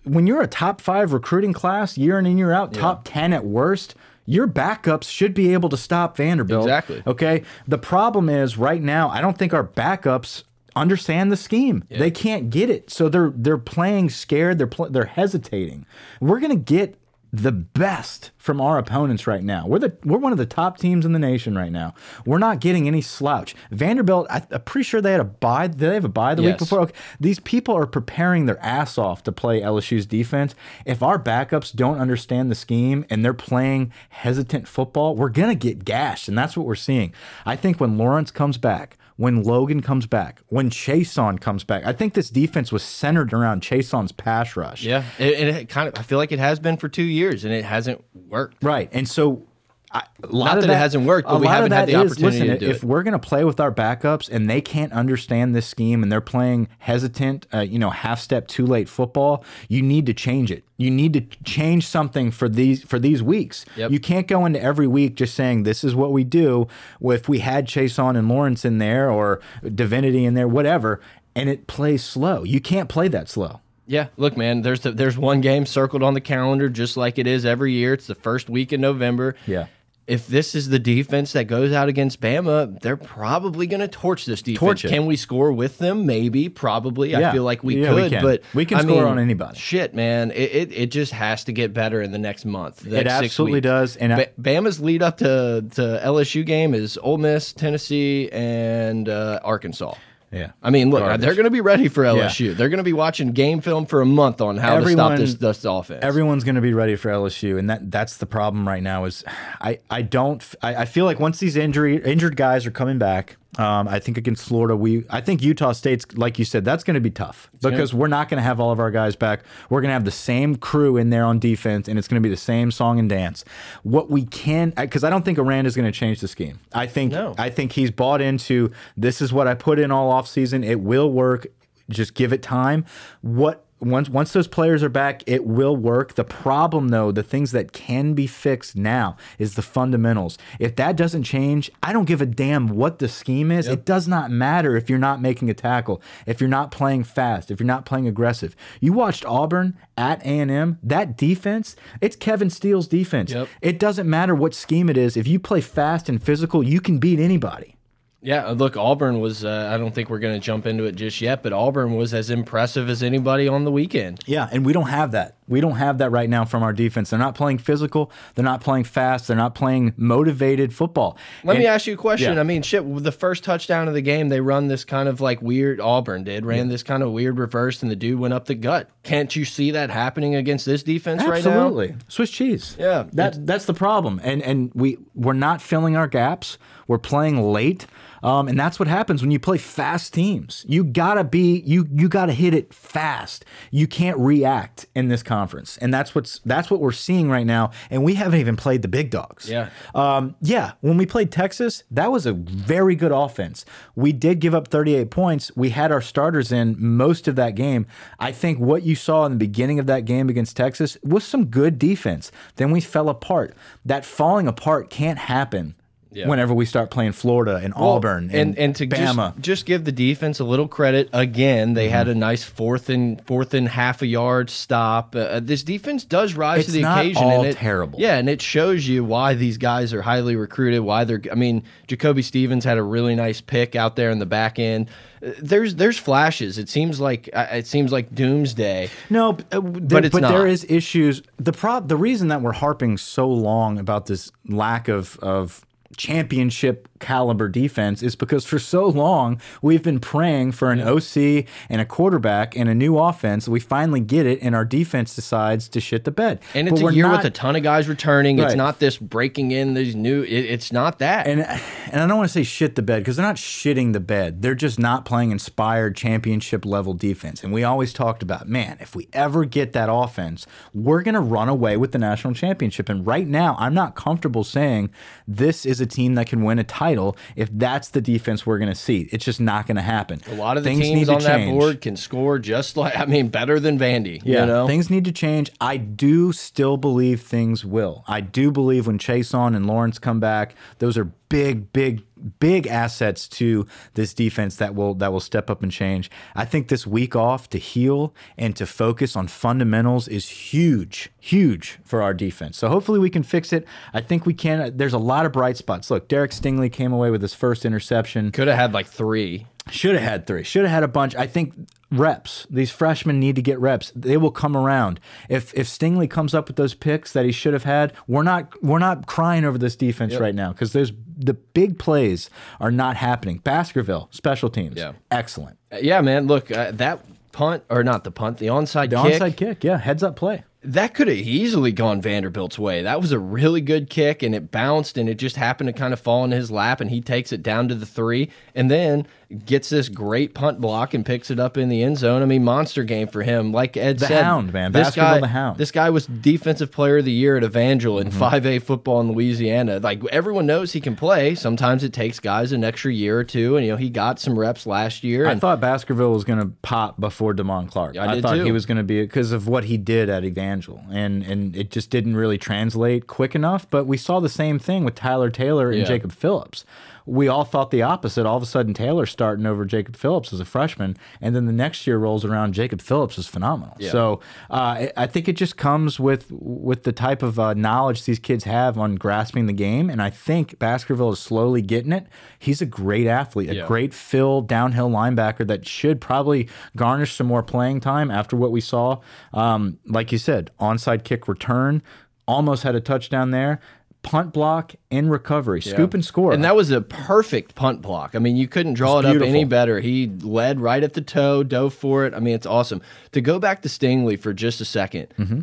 A: when you're a top five recruiting class year in and year out, top 10 at worst, your backups should be able to stop Vanderbilt.
B: Exactly.
A: Okay. The problem is right now, I don't think our backups understand the scheme. They can't get it. So they're they're playing scared, they're pl they're hesitating. We're going to get the best from our opponents right now. We're the we're one of the top teams in the nation right now. We're not getting any slouch. Vanderbilt, I, am pretty sure they had a buy. Did they have a buy the yes. week before? Okay. These people are preparing their ass off to play LSU's defense. If our backups don't understand the scheme and they're playing hesitant football, we're gonna get gashed, and that's what we're seeing. I think when Lawrence comes back, when Logan comes back, when Chaisson comes back. I think this defense was centered around Chaisson's pass rush.
B: Yeah, and it, it kind of I feel like it has been for two years, and it hasn't worked.
A: Right, and so I,
B: a lot Not that, that, it hasn't worked, but we haven't had the is, opportunity listen, to do
A: if
B: it.
A: we're going to play with our backups and they can't understand this scheme and they're playing hesitant, uh, you know, half step too late football, you need to change it. You need to change something for these for these weeks. Yep. You can't go into every week just saying this is what we do. If we had Chaisson and Lawrence in there or Divinity in there, whatever, and it plays slow. You can't play that slow.
B: Yeah, look, man. There's the, there's one game circled on the calendar, just like it is every year. It's the first week in November.
A: Yeah,
B: if this is the defense that goes out against Bama, they're probably going to torch this defense.
A: Torch
B: can we score with them? Maybe, probably. Yeah. I feel like we yeah, could, we but
A: we can
B: I
A: score
B: mean,
A: on anybody.
B: Shit, man, it, it, it just has to get better in the next month. The
A: it
B: next
A: absolutely does.
B: And I, Bama's lead up to to LSU game is Ole Miss, Tennessee, and uh, Arkansas.
A: Yeah.
B: I mean, look, Garbage. they're going to be ready for LSU. Yeah. They're going to be watching game film for a month on how Everyone, to stop this, this offense.
A: Everyone's going to be ready for LSU, and that that's the problem right now. Is I I don't I, I feel like once these injury injured guys are coming back, um, I think against Florida, we I think Utah State's like you said, that's going to be tough because yeah. we're not going to have all of our guys back. We're going to have the same crew in there on defense, and it's going to be the same song and dance. What we can, because I don't think Aranda is going to change the scheme. I think no. I think he's bought into this is what I put in all off season. It will work. Just give it time. What once once those players are back, it will work. The problem though, the things that can be fixed now is the fundamentals. If that doesn't change, I don't give a damn what the scheme is. Yep. It does not matter if you're not making a tackle, if you're not playing fast, if you're not playing aggressive. You watched Auburn at A&M, that defense, it's Kevin Steele's defense. Yep. It doesn't matter what scheme it is. If you play fast and physical, you can beat anybody.
B: Yeah, look, Auburn was, uh, I don't think we're going to jump into it just yet, but Auburn was as impressive as anybody on the weekend.
A: Yeah, and we don't have that. We don't have that right now from our defense. They're not playing physical, they're not playing fast, they're not playing motivated football.
B: Let and, me ask you a question. Yeah. I mean, shit, the first touchdown of the game, they run this kind of like weird, Auburn did, ran yeah. this kind of weird reverse, and the dude went up the gut. Can't you see that happening against this defense
A: Absolutely.
B: right now?
A: Absolutely. Swiss cheese.
B: Yeah.
A: That, that's the problem. And, and we, we're not filling our gaps, we're playing late. Um, and that's what happens when you play fast teams. You gotta be you you gotta hit it fast. You can't react in this conference, and that's what's that's what we're seeing right now. And we haven't even played the big dogs.
B: Yeah,
A: um, yeah. When we played Texas, that was a very good offense. We did give up 38 points. We had our starters in most of that game. I think what you saw in the beginning of that game against Texas was some good defense. Then we fell apart. That falling apart can't happen yeah. whenever we start playing Florida and well, Auburn and, and, and to Bama.
B: Just, just, give the defense a little credit. Again, they mm -hmm. had a nice fourth and fourth and half a yard stop. Uh, uh this defense does rise
A: it's
B: to the occasion.
A: and
B: it,
A: terrible.
B: Yeah, and it shows you why these guys are highly recruited. Why they're. I mean, Jacoby Stevens had a really nice pick out there in the back end. Uh, there's there's flashes. It seems like uh, it seems like doomsday.
A: No, but, uh, but, but there is issues. The prob the reason that we're harping so long about this lack of of championship caliber defense is because for so long we've been praying for an OC and a quarterback and a new offense. We finally get it, and our defense decides to shit the bed.
B: And it's but a year not, with a ton of guys returning. Right. It's not this breaking in these new. It, it's not that.
A: And and I don't want to say shit the bed because they're not shitting the bed. They're just not playing inspired championship level defense. And we always talked about, man, if we ever get that offense, we're gonna run away with the national championship. And right now, I'm not comfortable saying this is a team that can win a title if that's the defense we're going to see. It's just not going to happen.
B: A lot of the things teams on that board can score just like I mean better than Vandy. Yeah, you know?
A: things need to change. I do still believe things will. I do believe when Chaisson and Lawrence come back, those are big, big big assets to this defense that will that will step up and change. I think this week off to heal and to focus on fundamentals is huge, huge for our defense. So hopefully we can fix it. I think we can. There's a lot of bright spots. Look, Derek Stingley came away with his first interception.
B: Could have had like three.
A: Should have had three. Should have had a bunch. I think reps. These freshmen need to get reps. They will come around. If if Stingley comes up with those picks that he should have had, we're not we're not crying over this defense right now because there's the big plays are not happening. Baskerville special teams,
B: Yeah.
A: excellent.
B: Yeah, man. Look, uh, that punt or not the punt, the onside
A: The
B: kick.
A: onside kick, yeah, heads up play.
B: That could have easily gone Vanderbilt's way. That was a really good kick, and it bounced, and it just happened to kind of fall in his lap, and he takes it down to the three, and then gets this great punt block and picks it up in the end zone. I mean, monster game for him. Like Ed
A: The
B: said,
A: Hound, man.
B: This guy,
A: the Hound.
B: This guy was defensive player of the year at Evangel in 5A mm-hmm. football in Louisiana. Like everyone knows he can play. Sometimes it takes guys an extra year or two, and you know he got some reps last year.
A: I thought Baskerville was going to pop before Damon Clark.
B: I did
A: thought
B: too.
A: he was going to be because of what he did at Evangel, and and it just didn't really translate quick enough. But we saw the same thing with Tyler Taylor and
B: Yeah.
A: Jacob Phillips. We all thought the opposite. All of a sudden, Taylor's starting over Jacob Phillips as a freshman, and then the next year rolls around. Jacob Phillips is phenomenal. So uh, I- I think it just comes with with the type of uh, knowledge these kids have on grasping the game, and I think Baskerville is slowly getting it. He's a great athlete, a
B: Yeah.
A: great fill downhill linebacker that should probably garnish some more playing time after what we saw. Um, like you said, onside kick return, almost had a touchdown there. Punt block and recovery, scoop and score.
B: And that was a perfect punt block. I mean, you couldn't draw it up any better. He led right at the toe, dove for it. I mean, it's awesome. To go back to Stingley for just a 2nd
A: Mm-hmm.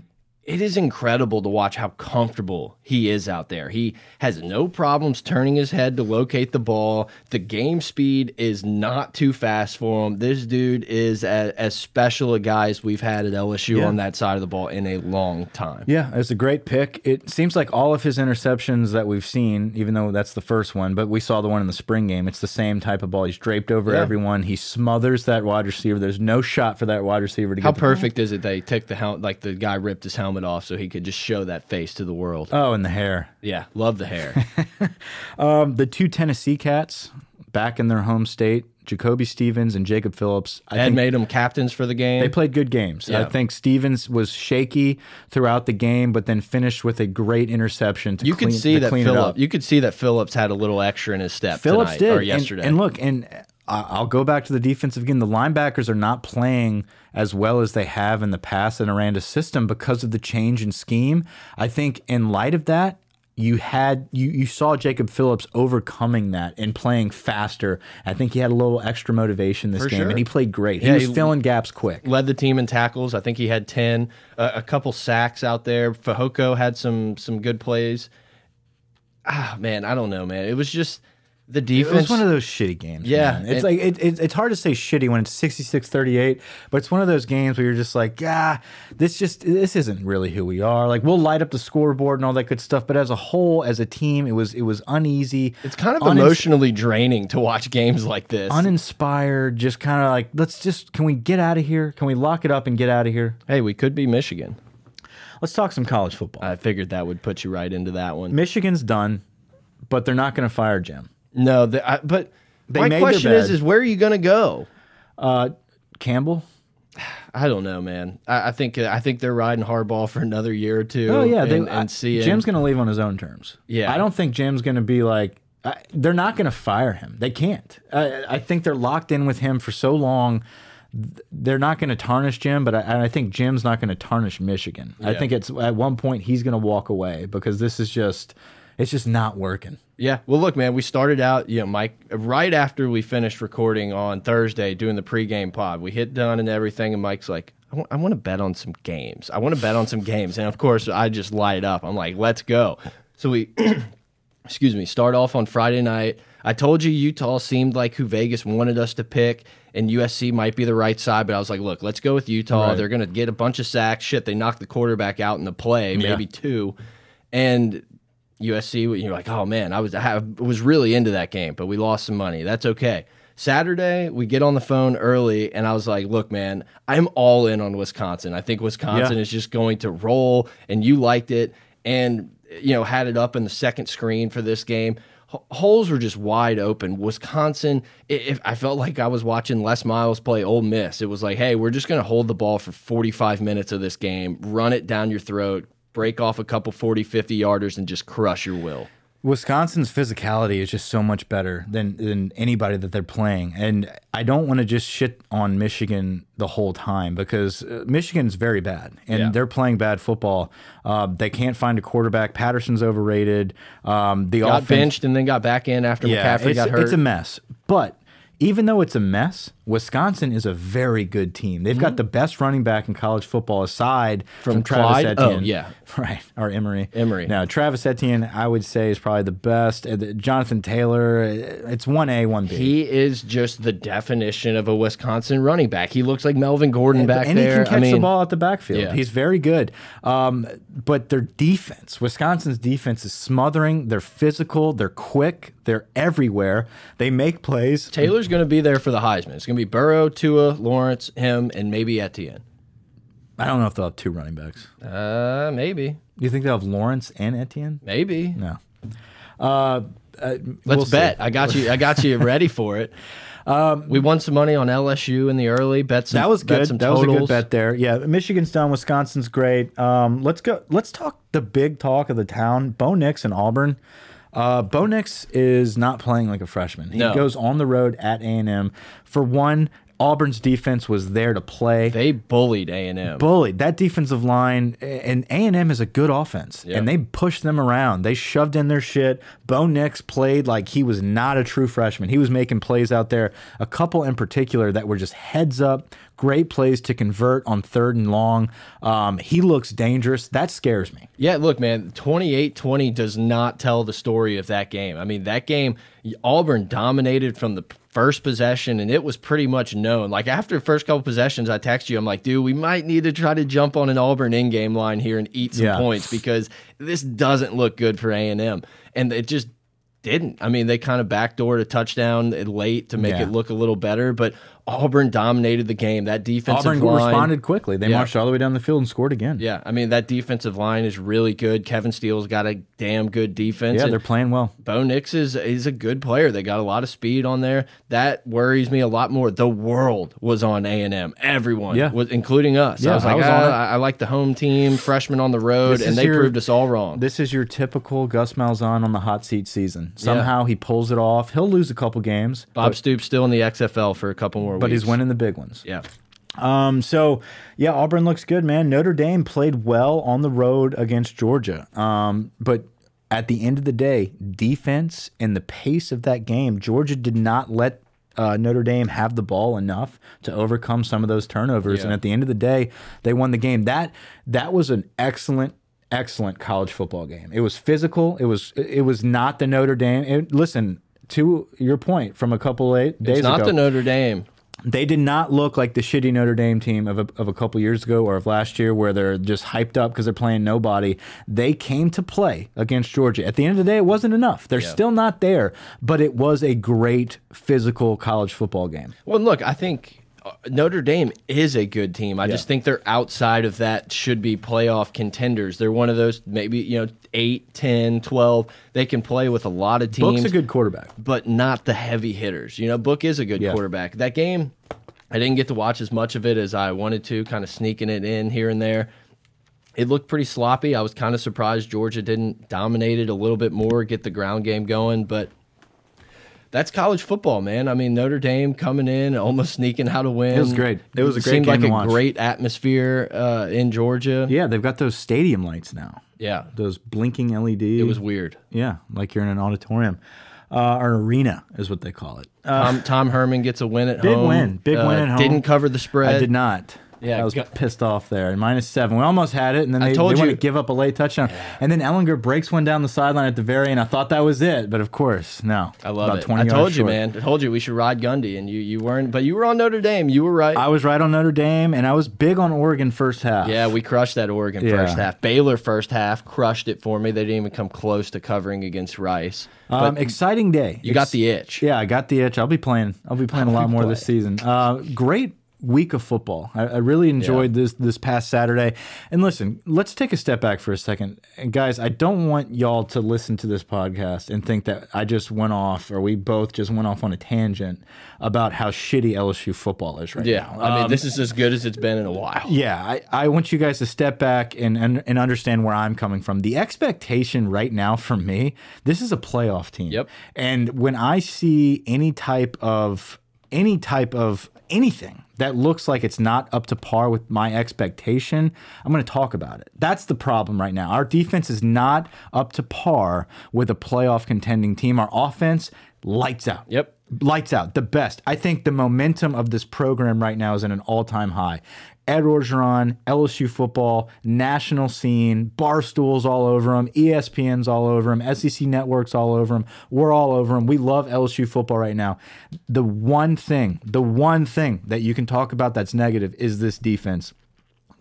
B: It is incredible to watch how comfortable he is out there. He has no problems turning his head to locate the ball. The game speed is not too fast for him. This dude is as, as special a guy as we've had at LSU
A: Yeah.
B: on that side of the ball in a long time.
A: Yeah, it's a great pick. It seems like all of his interceptions that we've seen, even though that's the first one, but we saw the one in the spring game. It's the same type of ball. He's draped over
B: Yeah.
A: everyone. He smothers that wide receiver. There's no shot for that wide receiver to
B: How
A: get ball.
B: perfect is it that he took the helmet, like the guy ripped his helmet off so he could just show that face to the world?
A: Oh, and the hair.
B: Yeah, love the hair.
A: Um, the two Tennessee cats back in their home state, Jacoby Stevens and Jacob Phillips. I
B: Ed made them captains for the game.
A: they played good games. I think Stevens was shaky throughout the game, but then finished with a great interception to
B: you
A: clean,
B: could see that Phillips. You could see that Phillips had a little extra in his step
A: Phillips
B: tonight
A: did
B: or yesterday.
A: And, look, and I'll go back to the defensive again. The linebackers are not playing as well as they have in the past in Aranda's system because of the change in scheme. I think in light of that, you had you you saw Jacob Phillips overcoming that and playing faster. I think he had a little extra motivation this
B: For
A: game,
B: sure.
A: and he played great. He
B: Yeah,
A: was
B: he-
A: filling gaps quick.
B: led the team in tackles. I think he had ten, uh, a couple sacks out there. Fehoko had some some good plays. Ah, man, I don't know, man. It was just the
A: It
B: defense.
A: was one of those shitty games.
B: Yeah,
A: man. it's
B: and-
A: like it, it, it's hard to say shitty when it's 66-38, but it's one of those games where you're just like, yeah, this just this isn't really who we are. Like we'll light up the scoreboard and all that good stuff, but as a whole, as a team, it was it was uneasy.
B: it's kind of emotionally draining to watch games like this.
A: uninspired. Just kind of like, let's just can we get out of here? Can we lock it up and get out of here?
B: hey, we could be Michigan.
A: Let's talk some college football.
B: I figured that would put you right into that one.
A: Michigan's done, but they're not going to fire Jim.
B: No, the, I, but
A: They
B: my question is: is where are you going to go?
A: Uh, Campbell.
B: I don't know, man. I, I think I think they're riding hardball for another year or two.
A: Oh yeah,
B: and,
A: they,
B: and
A: I-
B: seeing
A: Jim's going to leave on his own terms.
B: Yeah.
A: I don't think Jim's going to be like. I, they're not going to fire him. They can't. I, I think they're locked in with him for so long. They're not going to tarnish Jim, but I, I think Jim's not going to tarnish Michigan. I think it's at one point he's going to walk away because this is just, it's just not working.
B: Yeah. Well, look, man, we started out, you know, Mike, right after we finished recording on Thursday doing the pregame pod. We hit done and everything, and Mike's like, I want, I want to bet on some games. I want to bet on some games. And of course, I just light up. I'm like, let's go. So we, excuse me, start off on Friday night. I told you Utah seemed like who Vegas wanted us to pick, and USC might be the right side, but I was like, look, let's go with Utah.
A: Right.
B: They're going to get a bunch of sacks. Shit, they knocked the quarterback out in the play, maybe two. And USC, you're like, oh man, I was I was really into that game, but we lost some money. That's okay. Saturday, we get on the phone early, and I was like, look, man, I'm all in on Wisconsin. I think Wisconsin
A: Yeah.
B: is just going to roll, and you liked it, and you know had it up in the second screen for this game. H- Holes were just wide open. Wisconsin, i- if I felt like I was watching Les Miles play Ole Miss. It was like, hey, we're just going to hold the ball for 45 minutes of this game, run it down your throat, break off a couple 40, 50 yarders, and just crush your will.
A: Wisconsin's physicality is just so much better than than anybody that they're playing, and I don't want to just shit on Michigan the whole time because uh, Michigan's very bad and
B: Yeah.
A: they're playing bad football. Uh, they can't find a quarterback. Patterson's overrated. Um, the
B: Got
A: offense,
B: benched and then got back in after McCaffrey got hurt.
A: it's a mess. But even though it's a mess, Wisconsin is a very good team. They've got the best running back in college football aside from,
B: From
A: Travis
B: Clyde? Oh,
A: Etienne.
B: yeah.
A: Right. Or Emory.
B: Emory.
A: Now, Travis Etienne, I would say, is probably the best. Uh, Jonathan Taylor, uh, it's 1A, 1B.
B: He is just the definition of a Wisconsin running back. He looks like Melvin Gordon back
A: and
B: there.
A: he can catch
B: I mean,
A: the ball at the backfield.
B: Yeah.
A: He's very good. Um, but their defense, Wisconsin's defense is smothering. They're physical. They're quick. They're everywhere. They make plays.
B: Taylor's going to be there for the Heisman. It's going to be Burrow, Tua, Lawrence, him, and maybe Etienne.
A: I don't know if they'll have two running backs.
B: Uh, maybe,
A: You think they'll have Lawrence and Etienne?
B: maybe.
A: No. Uh, uh,
B: Let's
A: we'll see.
B: bet. I got you. I got you ready for it. Um, we won some money on LSU in the early. bets.
A: That was
B: bet
A: good. That was a good bet there. Yeah, Michigan's done. Wisconsin's great. Um, let's go. Let's talk the big talk of the town. Bo Nix and Auburn. Uh, Bo Nix is not playing like a freshman. He
B: No.
A: goes on the road at A and M. For one, Auburn's defense was there to play.
B: They bullied A and M.
A: bullied that defensive line and a&m is a good offense
B: Yeah.
A: and they pushed them around they shoved in their shit bo nix played like he was not a true freshman he was making plays out there a couple in particular that were just heads up great plays to convert on third and long um, he looks dangerous that scares me
B: Yeah, look, man, 28-20 does not tell the story of that game. I mean, that game, Auburn dominated from the first possession, and it was pretty much known. Like, after the first couple possessions, I text you, I'm like, dude, we might need to try to jump on an Auburn in-game line here and eat some
A: Yeah.
B: points because this doesn't look good for A&M. And it just didn't. I mean, they kind of backdoored a touchdown late to make
A: Yeah.
B: it look a little better, but Auburn dominated the game. That defensive
A: auburn
B: line
A: responded quickly they
B: Yeah.
A: marched all the way down the field and scored again
B: yeah, I mean that defensive line is really good. Kevin Steele's got a damn good defense.
A: yeah
B: and
A: they're playing well
B: Bo Nix is is a good player. They got a lot of speed on there. That worries me a lot more. The world was on A and M. Everyone,
A: Yeah.
B: was, including us.
A: Yeah,
B: I was like,
A: I was
B: ah,
A: on.
B: I, I like the home team, freshman on the road, and they
A: your-
B: proved us all wrong.
A: This is your typical Gus Malzahn on the hot seat season. Somehow he pulls it off. He'll lose a couple games,
B: Bob Stoops still in the XFL for a couple more
A: but
B: weeks.
A: he's winning the big ones.
B: Yeah.
A: Um, so yeah, Auburn looks good, man. Notre Dame played well on the road against Georgia. Um, but at the end of the day, defense and the pace of that game, Georgia did not let uh, Notre Dame have the ball enough to overcome some of those turnovers.
B: Yeah.
A: And at the end of the day, they won the game. That that was an excellent excellent college football game. It was physical. It was it was not the Notre Dame. It, listen to your point from a couple of days
B: It's not
A: ago
B: the Notre Dame.
A: They did not look like the shitty Notre Dame team of a, of a couple years ago or of last year where they're just hyped up because they're playing nobody. They came to play against Georgia. At the end of the day, it wasn't enough. They're still not there, but it was a great physical college football game.
B: Well, look, I think Uh, Notre Dame is a good team. I just think they're outside of that should be playoff contenders. They're one of those maybe, you know, 8, 10, 12. They can play with a lot of teams,
A: Book's a good quarterback.
B: but not the heavy hitters. You know, Book is a good
A: Yeah.
B: quarterback. That game, I didn't get to watch as much of it as I wanted to, kind of sneaking it in here and there. It looked pretty sloppy. I was kind of surprised Georgia didn't dominate it a little bit more, get the ground game going, but that's college football, man. I mean, Notre Dame coming in, almost sneaking how to win.
A: It was great. It was a great
B: seemed like a
A: watch.
B: great atmosphere uh, in Georgia.
A: Yeah, they've got those stadium lights now.
B: Yeah,
A: Those blinking LED.
B: it was weird.
A: yeah, like you're in an auditorium. Uh, or arena is what they call it. Uh,
B: Tom, Tom Herman gets a win at
A: Big
B: home.
A: win. Big win at home.
B: Didn't cover the spread.
A: I did not.
B: Yeah,
A: I was
B: got-
A: pissed off there. Minus seven. We almost had it, and then
B: I
A: they,
B: told
A: they want
B: you.
A: to give up a late touchdown. And then Ehlinger breaks one down the sideline at the very end. I thought that was it, but of course, no.
B: I love
A: About
B: it.
A: 20
B: I
A: yards
B: told you,
A: short.
B: man. I told you we should ride Gundy, and you you weren't. But you were on Notre Dame. You were right.
A: I was right on Notre Dame, and I was big on Oregon first half.
B: yeah, we crushed that Oregon
A: Yeah.
B: first half. Baylor first half crushed it for me. They didn't even come close to covering against Rice.
A: Um, exciting day.
B: you got the itch.
A: Yeah, I got the itch. I'll be playing. I'll be playing a lot more this season. Uh, great week of football. I, I really enjoyed this this past Saturday. And listen, let's take a step back for a second, and guys. I don't want y'all to listen to this podcast and think that I just went off, or we both just went off on a tangent about how shitty LSU football is right
B: Yeah,
A: now.
B: I mean,
A: Um,
B: this is as good as it's been in a while.
A: yeah, I, I want you guys to step back and, and and understand where I'm coming from. The expectation right now for me, this is a playoff team.
B: Yep.
A: And when I see any type of any type of anything that looks like it's not up to par with my expectation, I'm going to talk about it. That's the problem right now. Our defense is not up to par with a playoff contending team. Our offense lights out
B: Yep.
A: lights out, the best. I think the momentum of this program right now is at an all time high. Ed Orgeron, LSU football, national scene, bar stools all over E ESPN's all over him, SEC networks all over him. We're all over them. We love LSU football right now. The one thing, the one thing that you can talk about that's negative is this defense.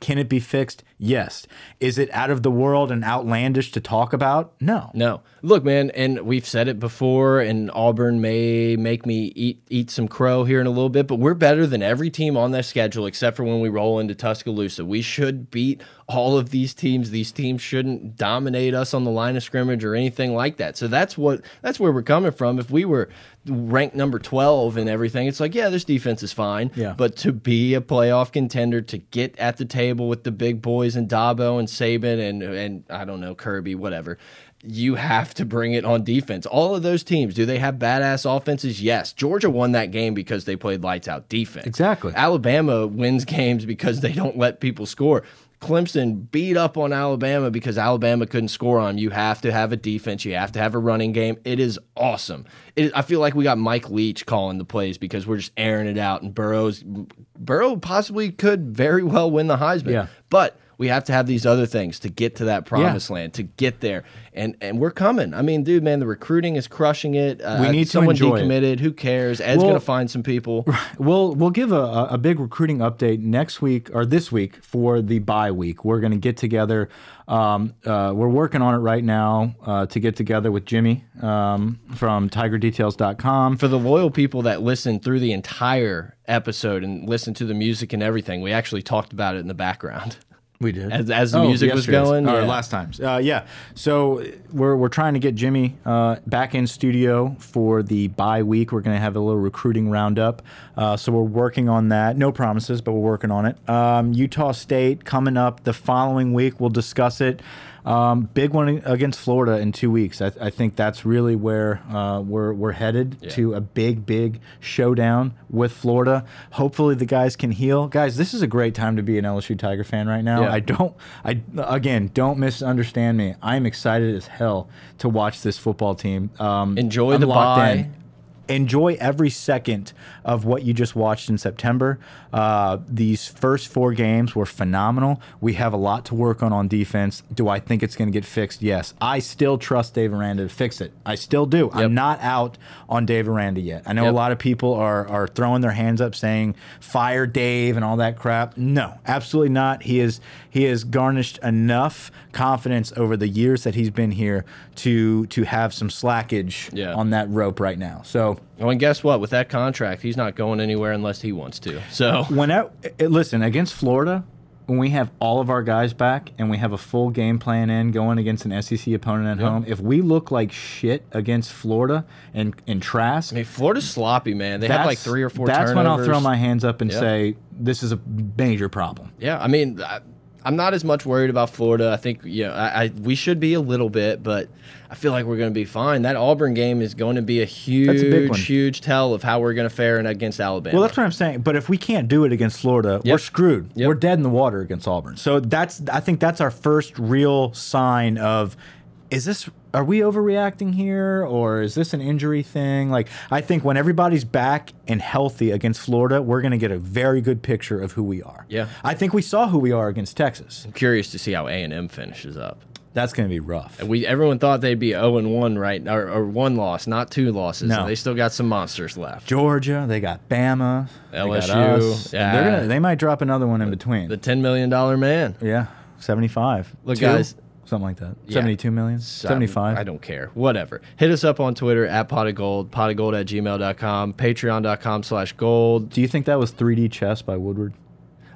A: Can it be fixed? Yes. Is it out of the world and outlandish to talk about? No.
B: No, look, man, and we've said it before, and Auburn may make me eat eat some crow here in a little bit, but we're better than every team on that schedule except for when we roll into Tuscaloosa. We should beat all of these teams. These teams shouldn't dominate us on the line of scrimmage or anything like that. So that's what that's where we're coming from. If we were ranked number 12 and everything, it's like, yeah, this defense is fine.
A: Yeah.
B: But to be a playoff contender, to get at the table with the big boys and Dabo and Saban and and I don't know Kirby, whatever, you have to bring it on defense. All of those teams, do they have badass offenses? Yes. Georgia won that game because they played lights out defense.
A: Exactly.
B: Alabama wins games because they don't let people score. Clemson beat up on Alabama because Alabama couldn't score on them. You have to have a defense. You have to have a running game. It is awesome. It, I feel like we got Mike Leach calling the plays because we're just airing it out. And Burrow's Burrow possibly could very well win the Heisman.
A: Yeah.
B: But we have to have these other things to get to that promised land, to get there. And and we're coming. I mean, dude, man, the recruiting is crushing it. Uh,
A: We need to
B: someone
A: it.
B: decommitted. Who cares? Ed's
A: Well-
B: gonna find some people.
A: We'll we'll give a, a- big recruiting update next week or this week for the bye week. We're going to get together. Um, uh, we're working on it right now uh, to get together with Jimmy um, from TigerDetails.com.
B: for the loyal people that listen through the entire episode and listen to the music and everything, we actually talked about it in the background.
A: We did
B: As- as the music was going,
A: Or
B: yeah.
A: last times. Uh, yeah. So we're we're trying to get Jimmy uh, back in studio for the bye week. We're going to have a little recruiting roundup. Uh, so we're working on that. No promises, but we're working on it. Um, Utah State coming up the following week. We'll discuss it. Um, big one against Florida in two weeks. I, I think that's really where uh, we're we're headed to a big big showdown with Florida. Hopefully the guys can heal. Guys, this is a great time to be an LSU Tiger fan right now.
B: Yeah.
A: I don't I again don't misunderstand me. I'm excited as hell to watch this football team. Um,
B: Enjoy
A: I'm
B: the bye.
A: in. Enjoy every second of what you just watched in September. Uh, these first four games were phenomenal. We have a lot to work on on defense. Do I think it's going to get fixed? Yes. I still trust Dave Aranda to fix it. I still do.
B: Yep.
A: I'm not out on Dave Aranda yet. I know
B: Yep.
A: a lot of people are are throwing their hands up saying fire Dave and all that crap. No, absolutely not. He is he has garnished enough confidence over the years that he's been here to to have some slackage
B: Yeah.
A: on that rope right now. So
B: Oh, and guess what? With that contract, he's not going anywhere unless he wants to. So
A: whenever eh, listen against Florida, when we have all of our guys back and we have a full game plan in going against an SEC opponent at home, if we look like shit against Florida and and Trask,
B: I mean, Florida's sloppy, man. They had like three or four.
A: That's when I'll throw my hands up and
B: Yep.
A: say this is a major problem.
B: Yeah, I mean, I, I'm not as much worried about Florida. I think you know, I, I we should be a little bit, but I feel like we're going to be fine. That Auburn game is going to be a huge,
A: a
B: huge tell of how we're going to fare in against Alabama.
A: Well, that's what I'm saying. But if we can't do it against Florida, we're screwed.
B: Yep.
A: We're dead in the water against Auburn. So that's I think that's our first real sign of is this are we overreacting here or is this an injury thing? Like I think when everybody's back and healthy against Florida, we're going to get a very good picture of who we are.
B: Yeah.
A: I think we saw who we are against Texas.
B: I'm curious to see how A and M finishes up.
A: That's going to be rough.
B: We everyone thought they'd be 0 and 1, right? Or, or one loss, not two losses.
A: No.
B: They still got some monsters left.
A: Georgia, they got Bama, they got
B: LSU,
A: us.
B: yeah.
A: They're gonna, they might drop another one in between.
B: The 10 million dollar man.
A: yeah, 75.
B: Look,
A: Two?
B: guys,
A: something like that.
B: Yeah.
A: 72 million, 75.
B: I don't care. Whatever. Hit us up on Twitter at pot of gold, pot of gold at gmail.com, patreon.com slash gold.
A: Do you think that was 3D chess by Woodward?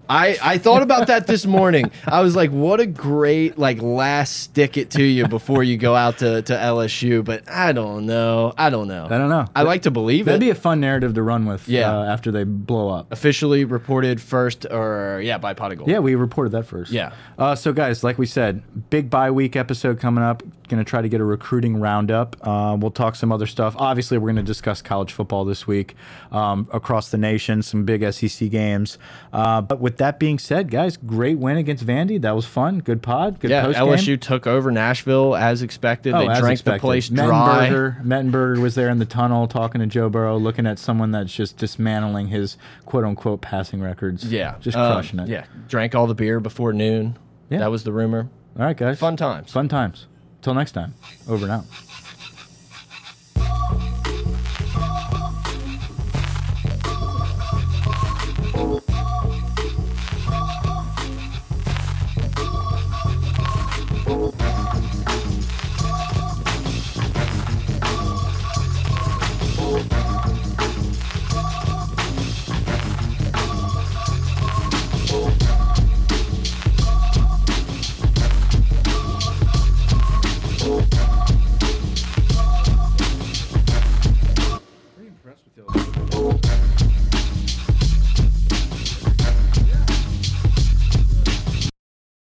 B: I, I thought about that this morning. I was like, what a great like last stick it to you before you go out to, to LSU, but I don't know. I don't know.
A: I don't know.
B: I like to believe
A: That'd
B: it.
A: be a fun narrative to run with.
B: Yeah.
A: Uh, after they blow up.
B: Officially reported first, or yeah, by pot of gold.
A: Yeah, we reported that first.
B: Yeah.
A: Uh, so, guys, like we said, big bye week episode coming up. Going to try to get a recruiting roundup. Uh, we'll talk some other stuff. Obviously, we're going to discuss college football this week um, across the nation, some big SEC games. Uh, but with that being said, guys, great win against Vandy. That was fun. Good pod. Good
B: Yeah, LSU took over Nashville as expected. they
A: Oh, as
B: drank
A: expected.
B: the place dry.
A: Mettenberger, Mettenberger was there in the tunnel talking to Joe Burrow, looking at someone that's just dismantling his quote unquote passing records.
B: Yeah,
A: Just
B: um,
A: crushing it.
B: Yeah, drank all the beer before noon.
A: Yeah.
B: that was the rumor.
A: All right, guys.
B: Fun times.
A: Fun times. Till next time. Over and out.